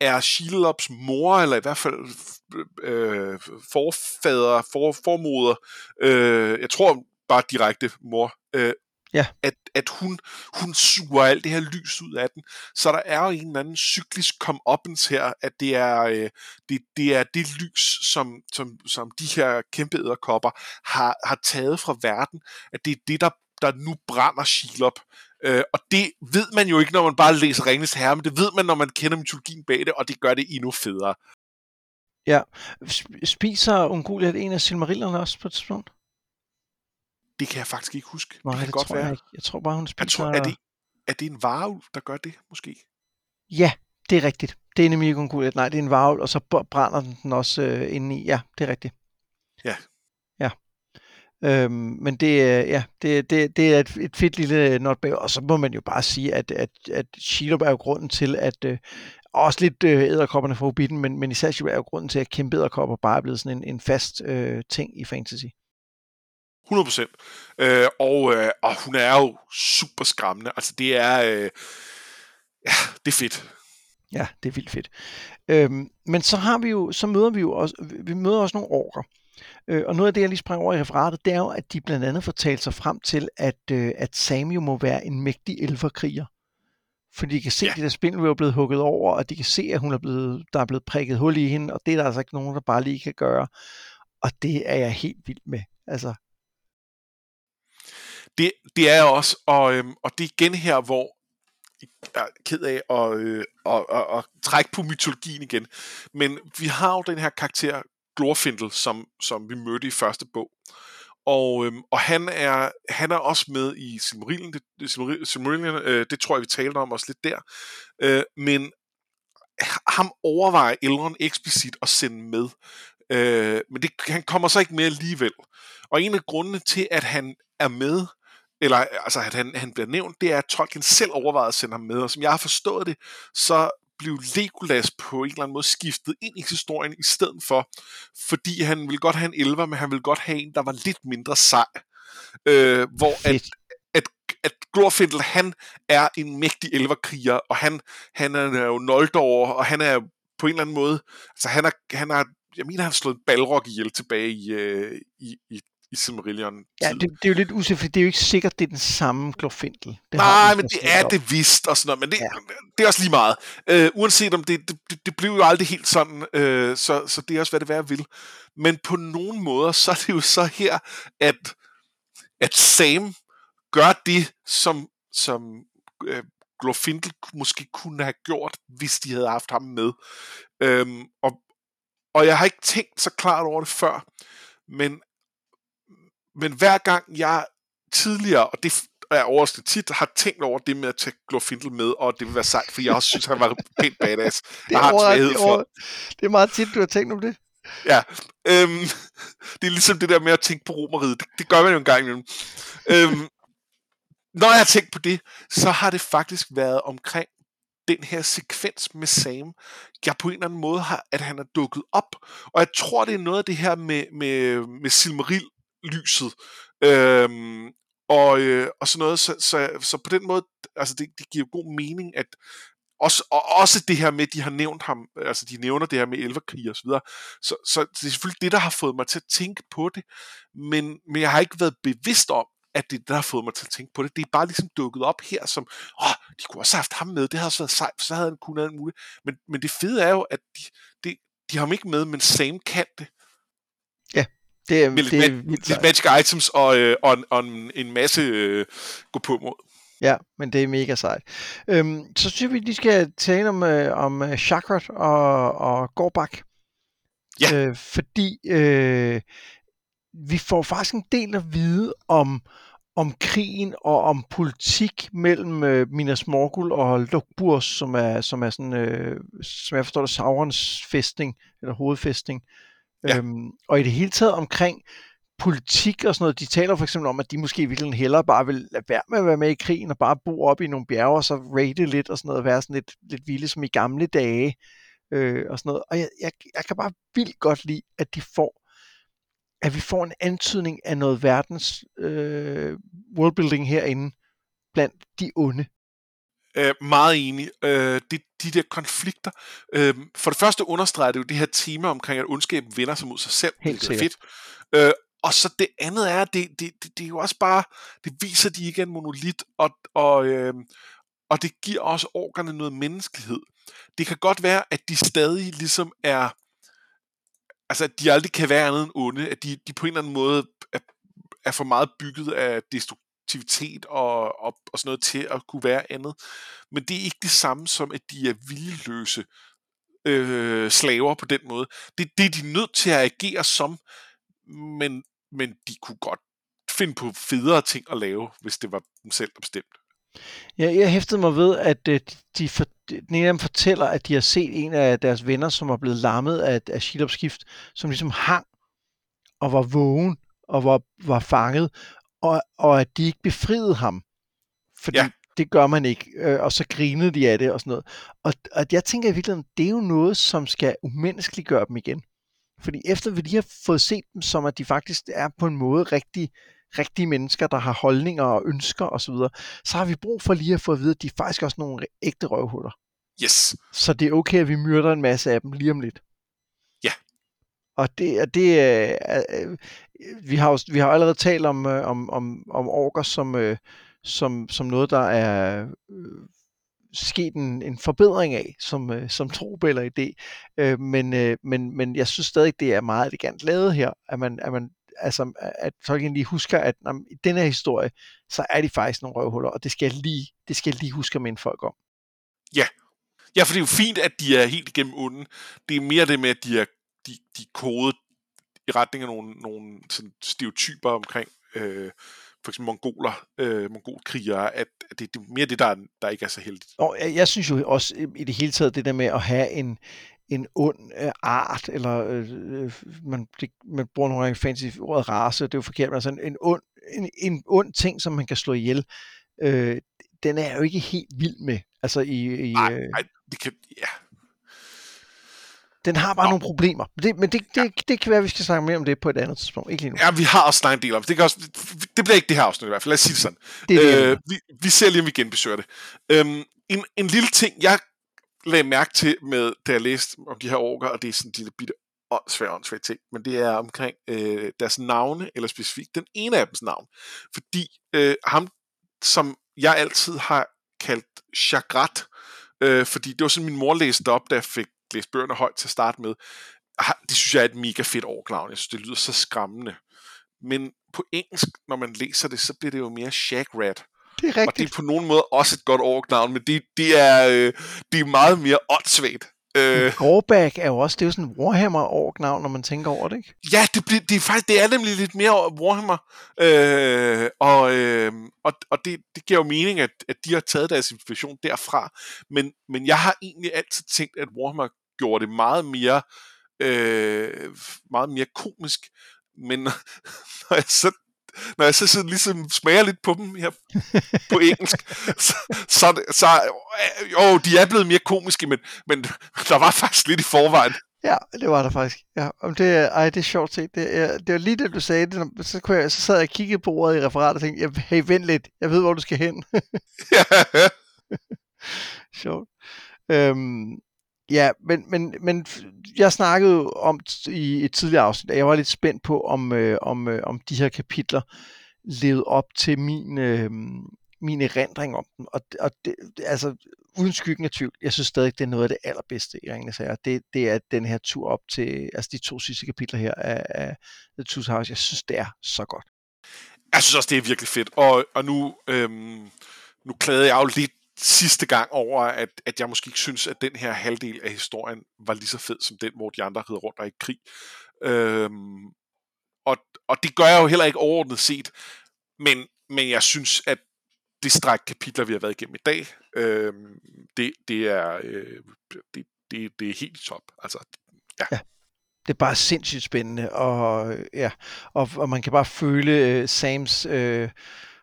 er Shelops mor, eller i hvert fald øh, forfader, for, formoder, øh, jeg tror bare direkte mor, øh, Ja. at, at hun, hun suger alt det her lys ud af den. Så der er jo en eller anden cyklisk come-uppens her, at det er, øh, det, det er det lys, som, som, som de her kæmpe æderkopper har, har taget fra verden, at det er det, der, der nu brænder Shelob. Øh, og det ved man jo ikke, når man bare læser Ringens Herre, men det ved man, når man kender mytologien bag det, og det gør det endnu federe. Sp- Spiser Ungoliath en af Silmarillerne også på et tidspunkt? Det kan jeg faktisk ikke huske. Nej, det kan det godt tror være. jeg ikke. Jeg tror bare, hun Jeg spiser... tror, er det, er det en varulv, der gør det, måske? Ja, det er rigtigt. Det er nemlig ikke Ungoliath. Nej, det er en varvel, og så brænder den den også øh, indeni. Ja, det er rigtigt. Ja. Ja. Øhm, men det, er- ja, det, det, det er et, et fedt lille notbag, og så må man jo bare sige, at, at, at Shelob er jo grunden til, at øh, også lidt øh, æderkopperne fra Hobbiten, men, men især Shelob er jo grunden til, at kæmpe æderkopper bare er blevet sådan en, en fast øh, ting i fantasy. 100 procent. Øh, og, øh, og hun er jo super skræmmende. Altså, det er... Øh, ja, det er fedt. Ja, det er vildt fedt. Øhm, men så har vi jo, så møder vi jo også, vi møder også nogle orker. Øh, og noget af det, jeg lige sprang over i referatet, det er jo, at de blandt andet får talt sig frem til, at, øh, at Sam jo må være en mægtig elverkriger. Fordi de kan se, Ja. at de der spindel er blevet hugget over, og de kan se, at hun er blevet, der er blevet prikket hul i hende, og det er der altså ikke nogen, der bare lige kan gøre. Og det er jeg helt vild med. Altså, Det, det er jeg også, og, øhm, og det er igen her, hvor jeg er ked af at, øh, at, at, at trække på mytologien igen. Men vi har jo den her karakter, Glorfindel, som, som vi mødte i første bog. Og, øhm, og han, er, han er også med i Silmarillion, det, Silmarillion, Silmarillion øh, det tror jeg, vi talte om også lidt der. Øh, men ham overvejer Elrond eksplicit at sende med. Øh, men det, han kommer så ikke med alligevel. Og en af grundene til, at han er med, eller altså at han, han bliver nævnt, det er, at Tolkien selv overvejede at sende ham med. Og som jeg har forstået det, så blev Legolas på en eller anden måde skiftet ind i historien i stedet for, fordi han ville godt have en elver, men han ville godt have en, der var lidt mindre sej. Øh, hvor at, at, at Glorfindel, han er en mægtig elverkriger, og han, han er jo Noldor, og han er på en eller anden måde, altså han er, han er jeg mener, han har slået en balrog ihjel tilbage i, øh, i, i, i Silmarillion. ja, det, det, er jo lidt usikkert, for det er jo ikke sikkert, det er den samme Glorfindel. Det Nej, men det er det vist og sådan noget, men det, Ja. ja. det er også lige meget. Øh, uanset om det, det, det blev jo aldrig helt sådan, øh, så, så det er også, hvad det være vil. Men på nogle måder, så er det jo så her, at, at Sam gør det, som, som øh, Glorfindel måske kunne have gjort, hvis de havde haft ham med. Øhm, og, og jeg har ikke tænkt så klart over det før, men, men hver gang jeg tidligere, og det er overraskende tit, har tænkt over det med at tage Glorfindel med, og det vil være sejt, for jeg også synes, han var pænt badass. Det Jeg er, har en overraskende- svaghed det, er for, over, det er meget tit, du har tænkt om det. Ja, øhm, det er ligesom det der med at tænke på romeriet. Det, det gør man jo en gang imellem. øhm, når jeg har tænkt på det, så har det faktisk været omkring den her sekvens med Sam, jeg på en eller anden måde har, at han er dukket op. Og jeg tror, det er noget af det her med, med, med lyset. Øhm, og, øh, og sådan noget. Så, så, så på den måde, altså det, det giver god mening, at også, og også det her med, at de har nævnt ham, altså de nævner det her med elverkrig og så videre. Så, så det er selvfølgelig det, der har fået mig til at tænke på det, men, men jeg har ikke været bevidst om, at det er det, der har fået mig til at tænke på det. Det er bare ligesom dukket op her som, åh, de kunne også have haft ham med, det havde også været sejt, for så havde han kunnet alt muligt. Men, men det fede er jo, at de, de, de har ham ikke med, men Sam kan det. Ja. Det er, Med det er vildt lidt magic items og, øh, og, en, og en, en masse øh, gå på mod. Ja, men det er mega sejt. Øhm, så synes vi lige skal tale om, øh, om øh, Chakrat og, og Gorbak. Ja. Øh, fordi øh, vi får faktisk en del at vide om, om krigen og om politik mellem øh, Minas Morgul og Lokburs, som er, som er sådan, øh, som jeg forstår det, Saurons fæstning, eller hovedfæstning. Ja. Øhm, og i det hele taget omkring politik og sådan noget. De taler for eksempel om, at de måske virkelig hellere bare vil lade være med at være med i krigen og bare bo op i nogle bjerge og så raide lidt og sådan noget og være sådan lidt, lidt vilde som i gamle dage øh, og sådan noget. Og jeg, jeg, jeg kan bare vildt godt lide, at de får at vi får en antydning af noget verdens øh, worldbuilding herinde blandt de onde. Øh, meget enig. Øh, det, de der konflikter. Øh, for det første understreger det jo det her tema omkring, at ondskaben vender sig mod sig selv. Helt det er fedt. Øh, og så det andet er, det, det, det, det er jo også bare, det viser, de ikke er en monolit, og, og, øh, og det giver også orkerne noget menneskelighed. Det kan godt være, at de stadig ligesom er, altså at de aldrig kan være andet end onde, at de, de på en eller anden måde er, er for meget bygget af aktivitet og, og, og sådan noget til at kunne være andet. Men det er ikke det samme som, at de er viljeløse øh, slaver på den måde. Det, det er de nødt til at agere som, men, men de kunne godt finde på federe ting at lave, hvis det var dem selv, der bestemte. Ja, jeg hæftede mig ved, at øh, de for, den ene af dem fortæller, at de har set en af deres venner, som er blevet lammet af, af skidopskift, som ligesom hang og var vågen og var, var fanget, og, og at de ikke befriede ham. Fordi Ja. det gør man ikke, øh, og så grinede de af det og sådan noget. Og, og jeg tænker i virkeligheden, det er jo noget, som skal umenneskeliggøre dem igen. Fordi efter vi lige har fået set dem, som at de faktisk er på en måde rigtig, rigtige mennesker, der har holdninger og ønsker osv., så, videre, så har vi brug for lige at få at vide, at de er faktisk også nogle ægte røvhuller. Yes. Så det er okay, at vi myrder en masse af dem lige om lidt. Ja. Og det, og det er, øh, vi har jo, vi har allerede talt om, øh, om, om, om orker som, øh, som, som noget, der er øh, sket en, en forbedring af, som, øh, som trope eller idé. Øh, men, øh, men, men jeg synes stadig, det er meget elegant lavet her, at man, at man altså, at Tolkien lige husker, at når, i den her historie, så er de faktisk nogle røvhuller, og det skal jeg lige, det skal jeg lige huske at minde folk om. Ja, Ja, for det er jo fint, at de er helt igennem onde. Det er mere det med, at de er, de, de kodet i retning af nogle, nogle sådan stereotyper omkring øh, for eksempel mongoler, øh, mongolkrigere, at, at det, det er mere det, der, er, der ikke er så heldigt. Og jeg, jeg synes jo også øh, i det hele taget, det der med at have en, en ond øh, art, eller øh, øh, man, det, man bruger nogle gange fancy ordet race, det er jo forkert, men altså en, en, ond, en, en ond ting, som man kan slå ihjel, øh, den er jeg jo ikke helt vild med. Altså i, i Nej, øh, nej, det kan, ja. Den har bare Nå. nogle problemer. Det, men det, det, det, det kan være, at vi skal snakke mere om det på et andet tidspunkt. Ikke lige nu. ja, vi har også snakket en del om det. Kan også, det bliver ikke det her afsnit i hvert fald, lad os sige det sådan. Det det, Øh, vi, vi ser lige, om vi genbesøger det. Øhm, en, en lille ting, jeg lagde mærke til, med, da jeg læste om de her orker, og det er sådan en lille bitte åndssvær, åndssvær ting, men det er omkring øh, deres navne, eller specifikt den ene af dems navn. Fordi øh, ham, som jeg altid har kaldt Chagrat, øh, fordi det var sådan, min mor læste op, da jeg fik læst bøgerne højt til at starte med. Det synes jeg er et mega fedt orknavn. Jeg synes, det lyder så skræmmende. Men på engelsk, når man læser det, så bliver det jo mere Shagrat. Det er Og det rigtigt. er på nogen måde også et godt orknavn, men det, det, er, øh, det er meget mere åndssvagt. Øh, Gråbæk er jo også, det er jo sådan warhammer ork navn, når man tænker over det, ikke? ja, det, bliver, det, er faktisk, det er nemlig lidt mere Warhammer. Øh, og øh, og, og det, det giver jo mening, at, at de har taget deres inspiration derfra. Men, men jeg har egentlig altid tænkt, at Warhammer gjorde det meget mere, øh, meget mere komisk. Men når jeg så når jeg så sådan ligesom smager lidt på dem her på engelsk, så, så, så jo, de er blevet mere komiske, men, men der var faktisk lidt i forvejen. Ja, det var der faktisk. Ja, om det, ej, det er sjovt set. Det, er, det var lige det, du sagde. Det, så, kunne jeg, så sad jeg og kiggede på ordet i referatet og tænkte, "Ja, hey, vent lidt. Jeg ved, hvor du skal hen. Sjovt. Øhm, ja, men, men, men jeg snakkede om i et tidligere afsnit, at jeg var lidt spændt på, om, øh, om, øh, om de her kapitler levede op til min, øh, min erindring om dem. Og, og det, altså, uden skyggen af tvivl, jeg synes stadig, det er noget af det allerbedste i Ringende Sager. Det, det er den her tur op til, altså de to sidste kapitler her af, af The Two House. Jeg synes, det er så godt. Jeg synes også, det er virkelig fedt. Og, og nu, øhm, nu klagede jeg jo lidt sidste gang over, at, at jeg måske ikke synes, at den her halvdel af historien var lige så fed som den, hvor de andre rider rundt og er i krig. Øhm, og, og det gør jeg jo heller ikke overordnet set. Men, men jeg synes, at det stræk kapitler, vi har været igennem i dag, øhm, det, det, er, øh, det, det, det er helt top. Altså, ja. det er bare sindssygt spændende, og, øh, ja, og, og man kan bare føle øh, Sams øh,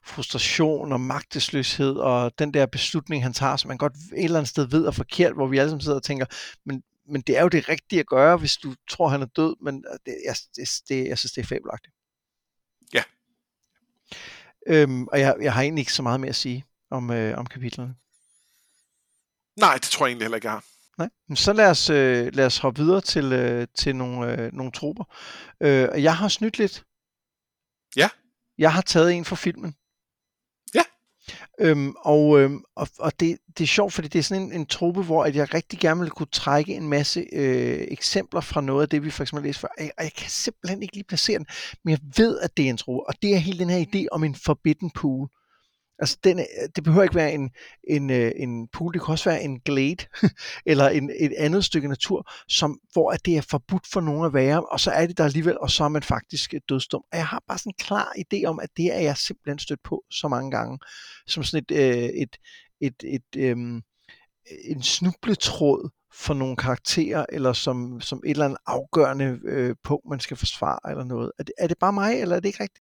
frustration og magtesløshed, og den der beslutning, han tager, som man godt et eller andet sted ved er forkert, hvor vi alle sammen sidder og tænker, men, men det er jo det rigtige at gøre, hvis du tror, han er død, men det, jeg, det, det, jeg synes, det er fabelagtigt. Ja. Øhm, og jeg, jeg har egentlig ikke så meget mere at sige om, øh, om kapitlerne. Nej, det tror jeg egentlig heller ikke, jeg har. Nej, men så lad os, øh, lad os hoppe videre til, øh, til nogle, øh, nogle trupper. Øh, jeg har snydt lidt. Ja. Jeg har taget en fra filmen. Øhm, og øhm, og, og det, det er sjovt, fordi det er sådan en, en truppe, hvor at jeg rigtig gerne vil kunne trække en masse øh, eksempler fra noget af det, vi for eksempel læste før. Og jeg, og jeg kan simpelthen ikke lige placere den, men jeg ved, at det er en truppe. Og det er hele den her idé om en forbidden pool. Altså, den, øh, det behøver ikke være en, en, øh, en pool, det kan også være en glade, eller en, et andet stykke natur, som, hvor at det er forbudt for nogen at være, og så er det der alligevel, og så er man faktisk øh, dødsdum. Og jeg har bare sådan en klar idé om, at det er jeg simpelthen stødt på så mange gange, som sådan et, øh, et, et, et øhm, en snubletråd for nogle karakterer, eller som, som et eller andet afgørende øh, punkt, man skal forsvare, eller noget. Er det, er det bare mig, eller er det ikke rigtigt?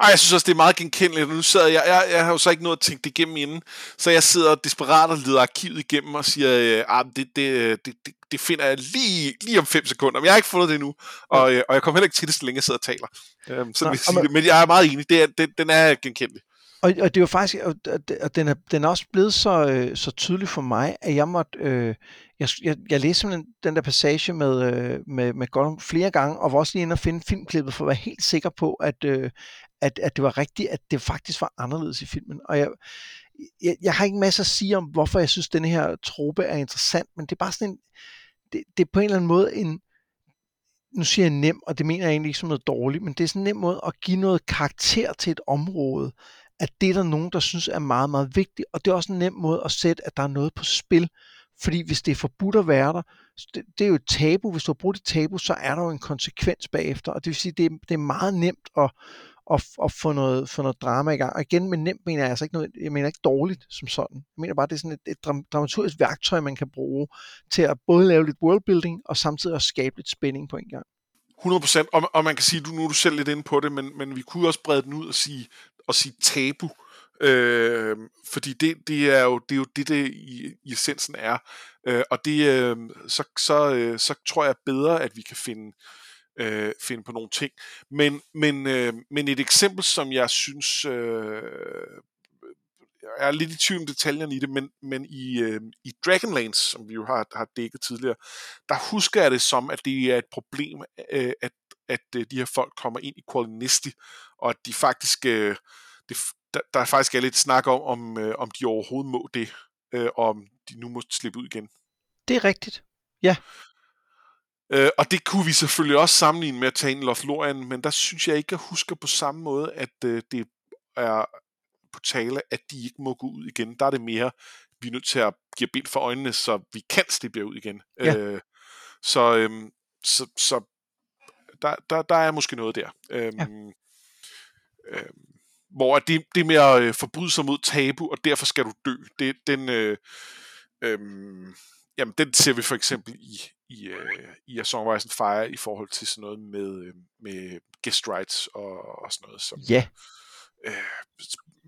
Ej, jeg synes også, det er meget genkendeligt. Nu sidder jeg, jeg, jeg har jo så ikke nået at tænke det igennem inden, så jeg sidder desperat og leder arkivet igennem og siger, øh, ah, det, det, det, det, det finder jeg lige, lige om fem sekunder, men jeg har ikke fundet det endnu, og, øh, og jeg kommer heller ikke til det, så længe jeg sidder og taler. Øhm, så Nå, vil jeg og sige man- det. Men jeg er meget enig, det er, det, den er genkendelig. Og, og det er jo faktisk, og, og, og den, er, den er også blevet så, øh, så tydelig for mig, at jeg måtte, øh, jeg, jeg, jeg læste simpelthen den der passage med, øh, med, med Gollum flere gange, og var også lige inde og finde filmklippet, for at være helt sikker på, at, øh, at, at det var rigtigt, at det faktisk var anderledes i filmen. Og jeg, jeg, jeg har ikke masser at sige om, hvorfor jeg synes, at den her trope er interessant, men det er bare sådan en, det, det er på en eller anden måde en, nu siger jeg nem, og det mener jeg egentlig ikke som noget dårligt, men det er sådan en nem måde at give noget karakter til et område, at det er der nogen, der synes er meget, meget vigtigt, og det er også en nem måde at sætte, at der er noget på spil, fordi hvis det er forbudt at være der, det, det er jo et tabu, hvis du har brugt et tabu, så er der jo en konsekvens bagefter, og det vil sige, det er, det er meget nemt at, og, og få, noget, få noget drama i gang. Og igen, med nemt mener jeg altså ikke noget, jeg mener ikke dårligt som sådan. Jeg mener bare, det er sådan et, et dramaturgisk værktøj, man kan bruge til at både lave lidt worldbuilding, og samtidig også skabe lidt spænding på en gang. 100%, og, og man kan sige, du, nu er du selv lidt inde på det, men, men vi kunne også brede den ud og sige, og sige tabu, øh, fordi det, det, er jo, det er jo det, det i, i essensen er, øh, og det, øh, så, så, øh, så tror jeg bedre, at vi kan finde, øh, øh, finde på nogle ting. Men, men, øh, men et eksempel, som jeg synes, øh, jeg er lidt i tvivl om detaljerne i det, men, men i, øh, i Dragonlance, som vi jo har, har dækket tidligere, der husker jeg det som, at det er et problem, øh, at, at øh, de her folk kommer ind i Qualinisti, og at de faktisk, øh, det, der, der faktisk er lidt snak om, om, øh, om de overhovedet må det, øh, og om de nu må slippe ud igen. Det er rigtigt. ja. Øh, og det kunne vi selvfølgelig også sammenligne med at tage i Lothlorien, men der synes jeg ikke, jeg husker på samme måde, at øh, det er på tale, at de ikke må gå ud igen. Der er det mere, vi er nødt til at give bind for øjnene, så vi kan slippe ud igen. Ja. Øh, så, øhm, så, så der, der, der er måske noget der. Øhm, Ja. øhm, hvor det, det med at øh, forbryde sig mod tabu, og derfor skal du dø, det, den, øh, øhm, jamen, den ser vi for eksempel i, i, øh, i A Song Ice and Fire i forhold til sådan noget med, øh, med guest rights og, og sådan noget. Som, Ja, øh,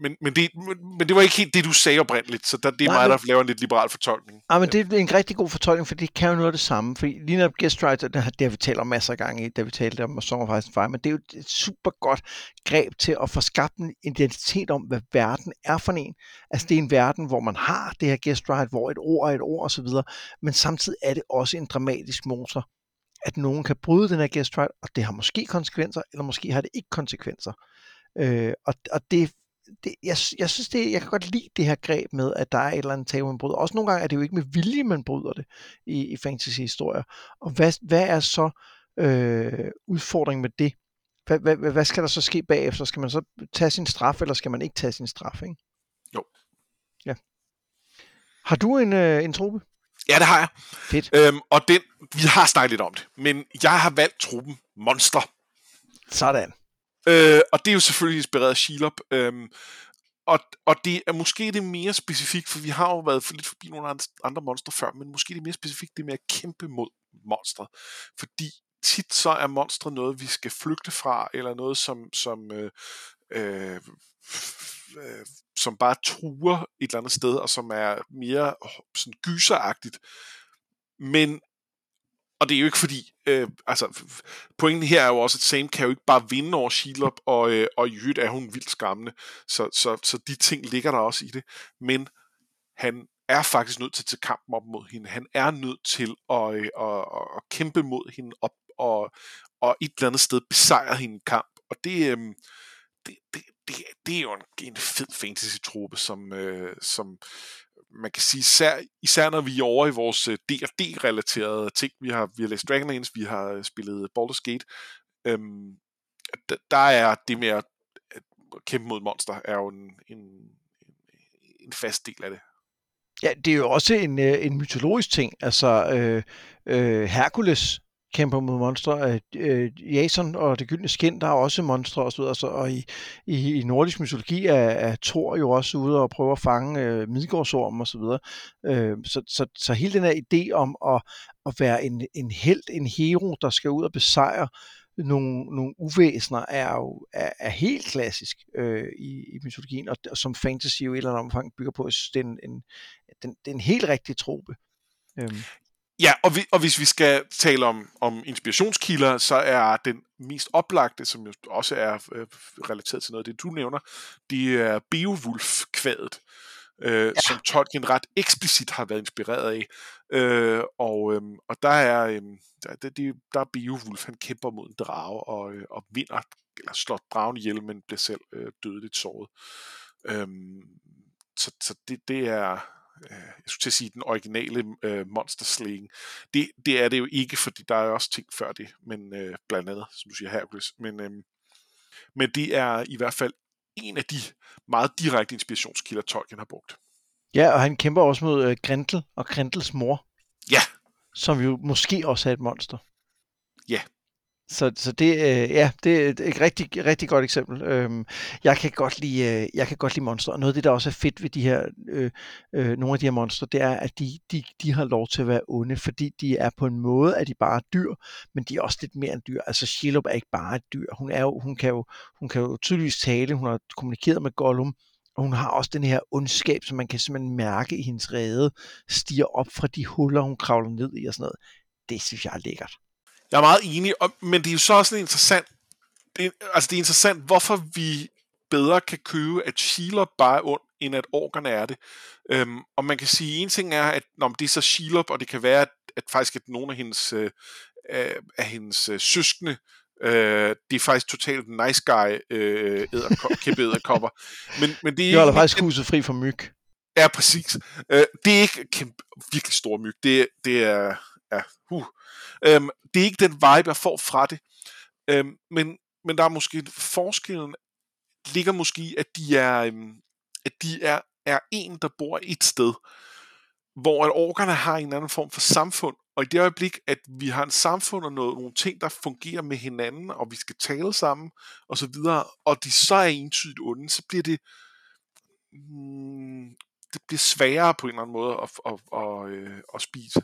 men, men, det, men, men det var ikke helt det, du sagde oprindeligt, så der, det er Nej, mig, der laver en lidt liberal fortolkning. Ah, men det er en rigtig god fortolkning, for det kan jo noget af det samme. Fordi lige netop guest writer, det har, det har vi talt om masser af gange, i, da vi talte om Song of Ice and Fire, men det er jo et super godt greb til at få skabt en identitet om, hvad verden er for en. Altså det er en verden, hvor man har det her guest writer, hvor et ord er et ord osv., men samtidig er det også en dramatisk motor, at nogen kan bryde den her guest writer, og det har måske konsekvenser, eller måske har det ikke konsekvenser. Øh, og, og det, det, jeg, jeg synes, det, jeg kan godt lide det her greb med, at der er et eller andet tabu, man bryder. Også nogle gange er det jo ikke med vilje, man bryder det i, i fantasy-historier. Og hvad, hvad er så øh, udfordringen med det? Hvad, hvad, hvad- skal der så ske bagefter? Skal man så tage sin straf, eller skal man ikke tage sin straf? Ikke? Jo. Ja. Har du en, øh, en truppe? Ja, det har jeg. Fedt. Øhm, og den, vi har snakket lidt om det, men jeg har valgt truppen Monster. Sådan. Øh, og det er jo selvfølgelig inspireret af Shelob. Øhm, og, og det er måske det mere specifikt, for vi har jo været for lidt forbi nogle andre- andre monstre før, men måske det mere specifikt det med at kæmpe mod monstre. Fordi tit så er monstre noget, vi skal flygte fra, eller noget, som, som, øh, øh, øh, som bare truer et eller andet sted, og som er mere sådan gyseragtigt. Men og det er jo ikke fordi, øh, altså pointen her er jo også, at Sam kan jo ikke bare vinde over Shelob, og, øh, og i øvrigt er hun vildt skræmmende, så, så, så de ting ligger der også i det, men han er faktisk nødt til at tage kampen op mod hende. Han er nødt til at, øh, at, at, at kæmpe mod hende op og, og et eller andet sted besejre hende i kamp. Og det, øh, det, det, det, det er jo en, en fed fantasy-trope, som, øh, som man kan sige, især, især når vi er over i vores øh, D&D-relaterede ting. Vi har, vi har læst Dragonlance, vi har øh, spillet Baldur's Gate. Øhm, der er det med at kæmpe mod monster, er jo en, en, en fast del af det. Ja, det er jo også en, øh, en mytologisk ting. Altså, øh, øh, Hercules kæmper mod monstre. Øh, Jason og det gyldne skin, der er også monstre og så videre. Så, og i, i, i nordisk mytologi er, er Thor jo også ude og prøve at fange øh, Midgårdsorm og så videre. Øh, så, så, så hele den her idé om at, at være en, en held, en hero, der skal ud og besejre nogle, nogle uvæsener, er jo er, er helt klassisk øh, i, i mytologien, og, og som fantasy jo i et eller andet omfang bygger på. Jeg synes, det er en, en, den, det er en helt rigtig trope. Øhm. Ja, og, vi, og hvis vi skal tale om, om inspirationskilder, så er den mest oplagte, som jo også er øh, relateret til noget af det, du nævner, det er Beowulf-kvadet, øh, ja. som Tolkien ret eksplicit har været inspireret af. Øh, og, øh, og der er, øh, der, der, der er Beowulf, han kæmper mod en drage og, øh, og vinder, eller slår dragen ihjel, men bliver selv øh, dødeligt såret. Øh, så så det, det er øh, jeg skulle til at sige, den originale øh, Monster Slaying. Det, det er det jo ikke, fordi der er også ting før det, men øh, blandt andet, som du siger, Hercules. Men, øh, men det er i hvert fald en af de meget direkte inspirationskilder, Tolkien har brugt. Ja, og han kæmper også mod øh, Grendel og Grendels mor. Ja. Som jo måske også er et monster. Ja, så, så det, øh, ja, det er et rigtig, rigtig godt eksempel. Øhm, jeg, kan godt lide, øh, jeg kan godt lide monster, og noget af det, der også er fedt ved de her, øh, øh, nogle af de her monster, det er, at de, de, de har lov til at være onde, fordi de er på en måde, at de bare er dyr, men de er også lidt mere end dyr. Altså Shelob er ikke bare et dyr. Hun, er jo, hun, kan jo, hun kan jo tydeligvis tale, hun har kommunikeret med Gollum, og hun har også den her ondskab, som man kan simpelthen mærke i hendes rede, stiger op fra de huller, hun kravler ned i og sådan noget. Det synes jeg er lækkert. Jeg er meget enig, og, men det er jo så også interessant, det, altså det er interessant, hvorfor vi bedre kan købe, at Shelob bare er ond, end at orkerne er det. Øhm, og man kan sige, en ting er, at når det er så Shelob, og det kan være, at, at faktisk at nogle af hendes, øh, af hendes øh, søskende, øh, det er faktisk totalt nice guy øh, æderko- kæmpe æderkopper. Men, men det er de holder faktisk huset fri for myg. Ja, præcis. Øh, det er ikke kæmpe, virkelig stor myg. Det, det er, ja, uh, Øhm, det er ikke den vibe, jeg får fra det. Øhm, men, men der er måske forskellen ligger måske at de er, øhm, at de er, er en, der bor et sted, hvor at orkerne har en anden form for samfund, og i det øjeblik, at vi har en samfund og noget, nogle ting, der fungerer med hinanden, og vi skal tale sammen, og så videre, og de så er entydigt onde, så bliver det, mm, det bliver sværere på en eller anden måde at, at, at, at, øh, at spise.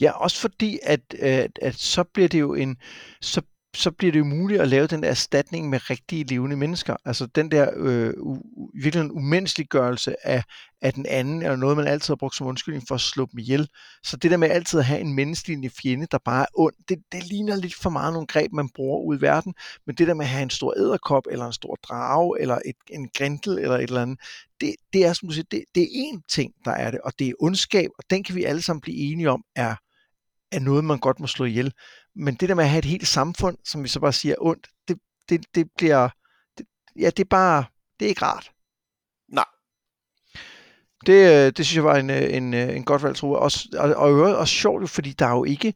Ja, også fordi, at, at, at så bliver det jo en, så så bliver det jo muligt at lave den der erstatning med rigtige levende mennesker. Altså den der øh, virkelig en umenneskeliggørelse af, af den anden, er noget, man altid har brugt som undskyldning for at slå dem ihjel. Så det der med altid at have en menneskelig fjende, der bare er ond, det, det ligner lidt for meget nogle greb, man bruger ud i verden. Men det der med at have en stor æderkop, eller en stor drage, eller et, en grindel, eller et eller andet, det, det er som du siger, det, det er én ting, der er det, og det er ondskab, og den kan vi alle sammen blive enige om, er, er noget, man godt må slå ihjel. Men det der med at have et helt samfund, som vi så bare siger ondt, det, det, det bliver, det, ja, det er bare, det er ikke rart. Nej. Det, øh, det synes jeg var en, øh, en, øh, en godt valg, tror jeg. Også, og, og øvrigt også sjovt, fordi der er jo ikke,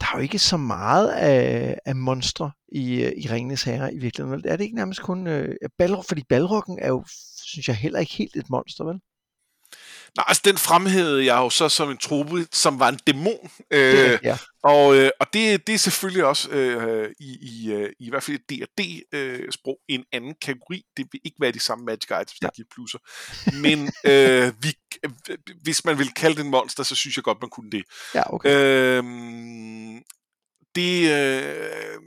der er jo ikke så meget af, af monstre i, i Ringenes Herre i virkeligheden. Er det ikke nærmest kun... Uh, Balrog, fordi Balrogen er jo, synes jeg, heller ikke helt et monster, vel? Nej, altså den fremhævede jeg jo så som en trope, som var en dæmon. Øh, ja. Og, øh, og det, det er selvfølgelig også øh, i, i, øh, i hvert fald D&D-sprog øh, en anden kategori. Det vil ikke være de samme magic items, der ja. giver plusser. Men øh, vi, hvis man vil kalde det en monster, så synes jeg godt, man kunne det. Ja, okay. Øh, det, øh,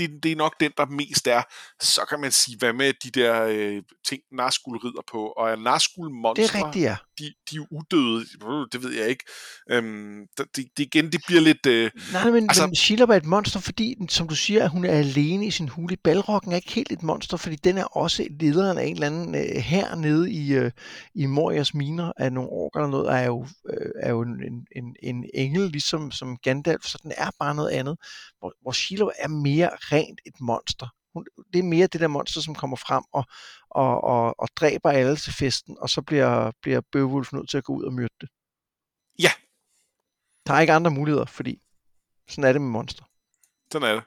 det, det, er nok den, der mest er. Så kan man sige, hvad med de der øh, ting, Narskul rider på, og er Narskul monstre, Det er rigtigt, ja. de, de er udøde, det ved jeg ikke. Øhm, det, det, igen, det bliver lidt... Øh, Nej, men, Altså- men Shelob er et monster, fordi, som du siger, at hun er alene i sin hule. Balrokken er ikke helt et monster, fordi den er også lederen af en eller anden øh, her nede i, øh, i Morias miner af nogle orker eller noget, er jo, øh, er jo en, en, en, en engel, ligesom som Gandalf, så den er bare noget andet. Hvor, hvor Shelob er mere rent et monster. Hun, det er mere det der monster, som kommer frem og, og, og, og dræber alle til festen, og så bliver, bliver Beowulf nødt til at gå ud og myrde det. Ja. Der er ikke andre muligheder, fordi sådan er det med monster. sådan er det.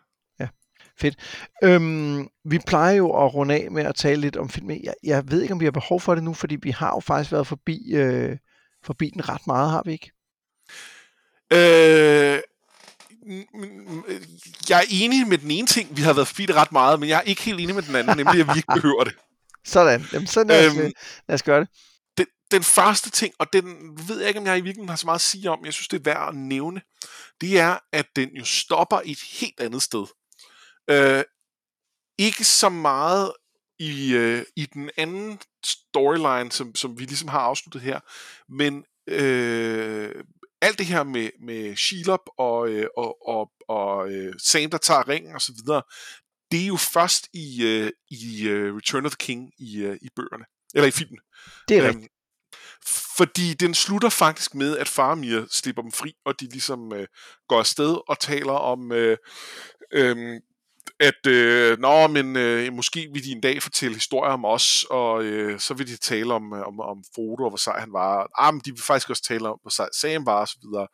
Øhm, vi plejer jo at runde af med at tale lidt om filmen. Jeg, jeg ved ikke, om vi har behov for det nu, fordi vi har jo faktisk været forbi, øh, forbi den ret meget, har vi ikke? Øh, jeg er enig med den ene ting, vi har været forbi det ret meget, men jeg er ikke helt enig med den anden, nemlig at vi ikke behøver det. Sådan, Jamen, så lad os, Øhm, øhm, lad os gøre det. den, den første ting, og den ved jeg ikke, om jeg i virkeligheden har så meget at sige om, jeg synes, det er værd at nævne, det er, at den jo stopper et helt andet sted. Øh, ikke så meget i, øh, i den anden storyline, som, som vi ligesom har afsluttet her, men øh, alt det her med, med Shelob og, øh, og, og, og øh, Sam, der tager ringen og så videre, det er jo først i, øh, i øh, Return of the King i, øh, i bøgerne, eller i filmen. Det er Øhm, rigtigt. fordi den slutter faktisk med, at Faramir slipper dem fri, og de ligesom øh, går afsted og taler om, øh, øh, at øh, nå, men øh, måske vil de en dag fortælle historier om os, og øh, så vil de tale om, øh, om, om Frodo og hvor sej han var. Ah, men de vil faktisk også tale om, hvor sej Sam var, og så videre.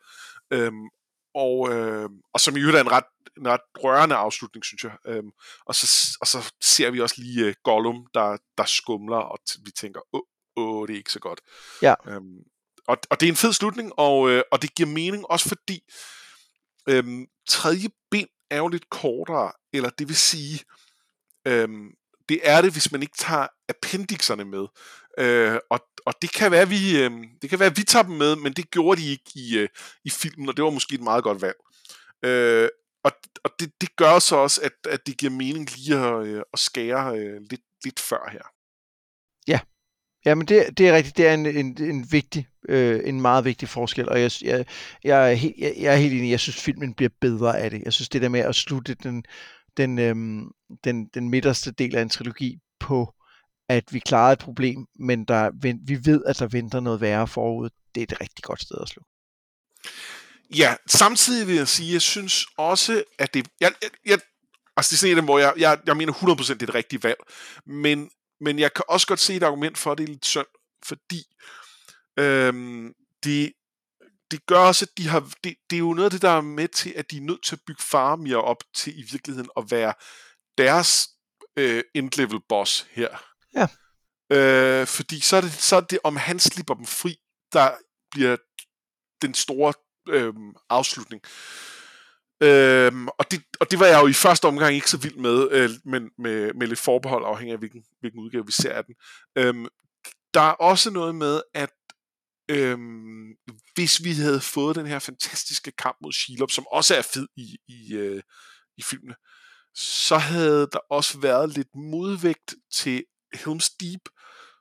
Øhm, og, øh, og som i øvrigt er en ret, en ret rørende afslutning, synes jeg. Øhm, og, så, og så ser vi også lige uh, Gollum, der, der skumler, og t- vi tænker, åh, åh, det er ikke så godt. Ja. Øhm, og, og det er en fed slutning, og, øh, og det giver mening også fordi øhm, tredje bind er jo lidt kortere, eller det vil sige, øhm, det er det, hvis man ikke tager appendixerne med. Øh, og, og det kan være, vi, øh, det kan være, vi tager dem med, men det gjorde de ikke i, øh, i filmen, og det var måske et meget godt valg. Øh, og og det, det gør så også, at, at det giver mening lige at, øh, at skære øh, lidt, lidt før her. Ja, Ja, men det, det er rigtigt. Det er en, en, en vigtig, øh, en meget vigtig forskel, og jeg, jeg, jeg, er helt, jeg, jeg er helt enig. Jeg synes, filmen bliver bedre af det. Jeg synes, det der med at slutte den, den, øhm, den, den midterste del af en trilogi på, at vi klarede et problem, men der, vi ved, at der venter noget værre forud, det er et rigtig godt sted at slå. Ja, samtidig vil jeg sige, at jeg synes også, at det... Jeg, jeg, jeg, altså, det er sådan en, hvor jeg, jeg, jeg mener 100% det er et rigtigt valg, men, men jeg kan også godt se et argument for, at det er lidt synd, fordi øhm, det, det gør også, at de har... Det, det er jo noget af det, der er med til, at de er nødt til at bygge Faramir op til i virkeligheden at være deres øh, end-level boss her. Ja. Øh, fordi så er, det, så er det, om han slipper dem fri, der bliver den store øhm, afslutning. Øhm, og, det, og det var jeg jo i første omgang ikke så vild med, øh, men med, med lidt forbehold afhængig af, hvilken, hvilken udgave vi ser af den. Øhm, der er også noget med, at øhm, hvis vi havde fået den her fantastiske kamp mod Shelob, som også er fed i, i, øh, i filmene, så havde der også været lidt modvægt til Helm's Deep,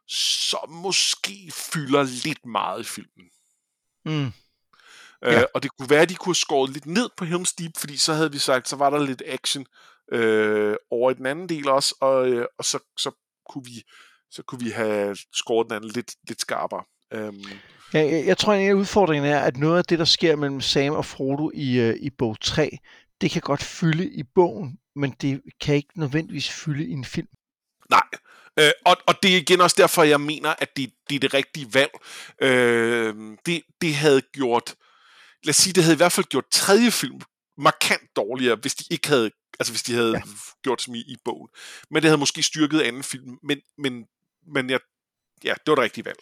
som måske fylder lidt meget i filmen. Mm. Ja. Øh, og det kunne være, at de kunne have skåret lidt ned på Helm's Deep, fordi så havde vi sagt, så var der lidt action øh, over i den anden del også, og, øh, og så, så, kunne vi, så kunne vi have skåret den anden lidt, lidt skarpere. Øhm, Ja, jeg, jeg tror, en af udfordringerne er, at noget af det, der sker mellem Sam og Frodo i, øh, i bog 3, det kan godt fylde i bogen, men det kan ikke nødvendigvis fylde i en film. nej, øh, og, og det er igen også derfor, jeg mener, at det, det er det rigtige valg. Øh, det, det havde gjort, lad os sige, det havde i hvert fald gjort tredje film markant dårligere, hvis de ikke havde, altså hvis de havde ja. gjort som i, i bogen. Men det havde måske styrket anden film, men, men, men jeg, ja, det var det rigtige valg.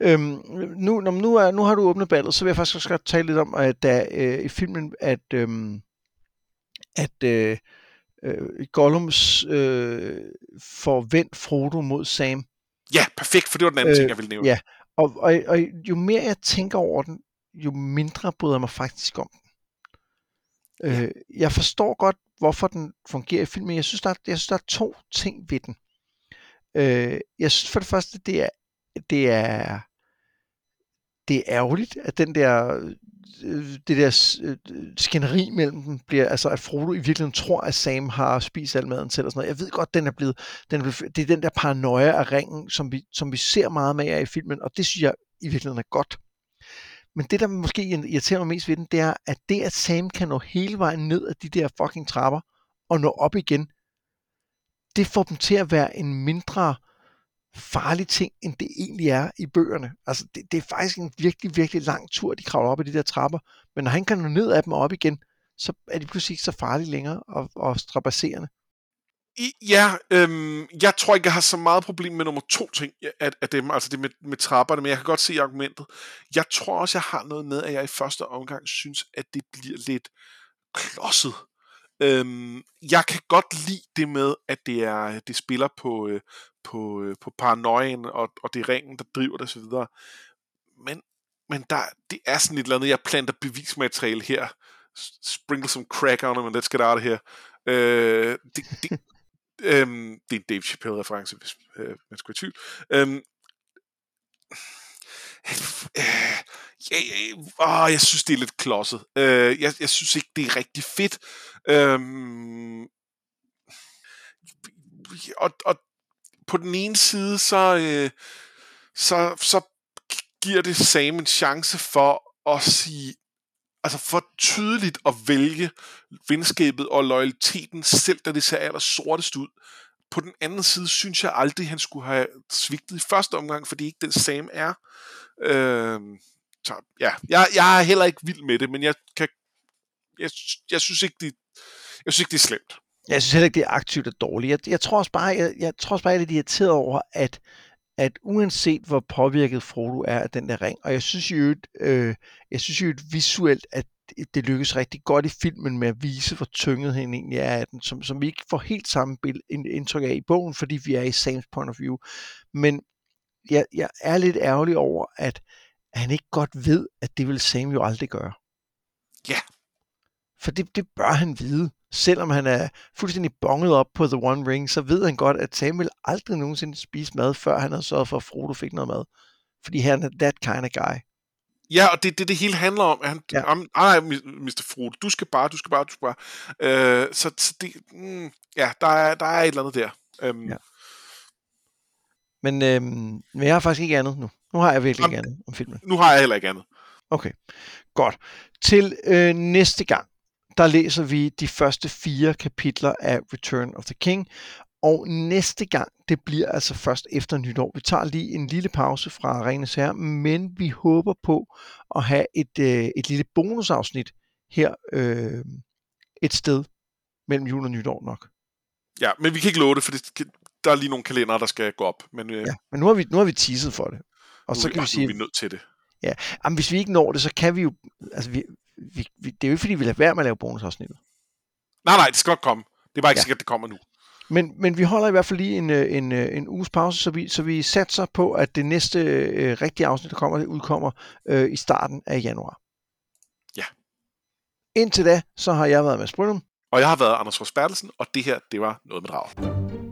Øhm, nu, når, nu, er, nu har du åbnet ballet, så vil jeg faktisk også godt tale lidt om, at der øh, i filmen, at, øhm, at øh, øh, Gollums øh, får vendt Frodo mod Sam. Ja, perfekt, for det var den anden øh, Øh, ting, jeg ville nævne. ja. Og, og, og jo mere jeg tænker over den, jo mindre bryder jeg mig faktisk om den. Øh, jeg forstår godt, hvorfor den fungerer i filmen. Jeg synes, der er, jeg synes, der er to ting ved den. Øh, jeg synes for det første, det er, det er, det er ærgerligt, at den der øh, det der øh, skænderi mellem dem bliver, altså at Frodo i virkeligheden tror, at Sam har spist al maden selv og sådan noget. Jeg ved godt, den er blevet, den er blevet det er den der paranoia af ringen, som vi, som vi ser meget mere af i filmen, og det synes jeg i virkeligheden er godt. Men det, der måske irriterer mig mest ved den, det er, at det, at Sam kan nå hele vejen ned af de der fucking trapper, og nå op igen, det får dem til at være en mindre farlig ting, end det egentlig er i bøgerne. Altså, det, det er faktisk en virkelig, virkelig lang tur, de kravler op i de der trapper. Men når han kan nå ned af dem og op igen, så er de pludselig ikke så farlige længere og, og strapasserende. Ja, øhm, jeg tror ikke, jeg har så meget problem med nummer to ting af, af dem, altså det med, med trapperne, men jeg kan godt se argumentet. Jeg tror også, jeg har noget med, at jeg i første omgang synes, at det bliver lidt klodset. Øhm, jeg kan godt lide det med, at det er det spiller på, øh, på, øh, på paranoien, og, og det er ringen, der driver det osv. Men, men der, det er sådan et eller andet, jeg planter bevismateriale her. Sprinkle some crack on them, and let's get out of here. Øh, det, det, øhm, det er en Dave Chappelle-reference, hvis øh, man skulle i tvivl. Øhm, øh, jeg, øh, åh, jeg synes, det er lidt klodset. Øh, jeg, jeg synes ikke, det er rigtig fedt. Øhm, og, og på den ene side, så, øh, så, så giver det Sam en chance for at sige, altså for tydeligt at vælge venskabet og loyaliteten, selv da det ser aller sortest ud. På den anden side synes jeg aldrig, han skulle have svigtet i første omgang, fordi ikke den Sam er. Øh, så ja, jeg, jeg er heller ikke vild med det, men jeg kan jeg, jeg synes ikke, det, jeg synes ikke, det er slemt. Jeg synes heller ikke, det er aktivt og dårligt. Jeg, jeg tror også bare, jeg, jeg tror også bare, jeg er lidt irriteret over, at, at uanset hvor påvirket Frodo er af den der ring, og jeg synes jo, øh, jeg synes jo visuelt, at det lykkes rigtig godt i filmen med at vise, hvor tynget han egentlig er af den, som, som vi ikke får helt samme indtryk af i bogen, fordi vi er i Sam's point of view. Men jeg, jeg er lidt ærgerlig over, at han ikke godt ved, at det vil Sam jo aldrig gøre. Ja. For det, det bør han vide. Selvom han er fuldstændig bonget op på The One Ring, så ved han godt, at Sam vil aldrig nogensinde spise mad, før han har sørget for, at Frodo fik noget mad. Fordi han er that kind of guy. Ja, og det er det, det hele handler om. Han, ja. om, nej, Mr. Frodo, du skal bare, du skal bare, du skal bare. Øh, så, så det, mm, ja, der er, der er et eller andet der. Um, ja. Men, øhm, men jeg har faktisk ikke andet nu. Nu har jeg virkelig ikke andet om filmen. Nu har jeg heller ikke andet. Okay, godt. Til øh, næste gang, der læser vi de første fire kapitler af Return of the King, og næste gang, det bliver altså først efter nytår. Vi tager lige en lille pause fra Ringens Herre, men vi håber på at have et, øh, et lille bonusafsnit her øh, et sted mellem jul og nytår nok. Ja, men vi kan ikke love det, for det, der er lige nogle kalender, der skal gå op. Men, øh, ja, men nu har vi, nu har vi teaset for det. Og nu, så kan vi sige, nu er vi nødt til det. Ja, jamen, hvis vi ikke når det, så kan vi jo, altså vi, vi, vi det er jo ikke fordi, vi lader være med at lave bonusafsnittet. Nej, nej, det skal godt komme. Det er bare ikke ja. sikkert, det kommer nu. Men, men vi holder i hvert fald lige en, øh, en, øh, en uges pause, så vi, så vi satser på, at det næste øh, rigtige afsnit, der kommer, det udkommer øh, i starten af januar. Ja. Indtil da, så har jeg været med Brynum. Og jeg har været Anders Rosbertelsen, og det her, det var noget med drager.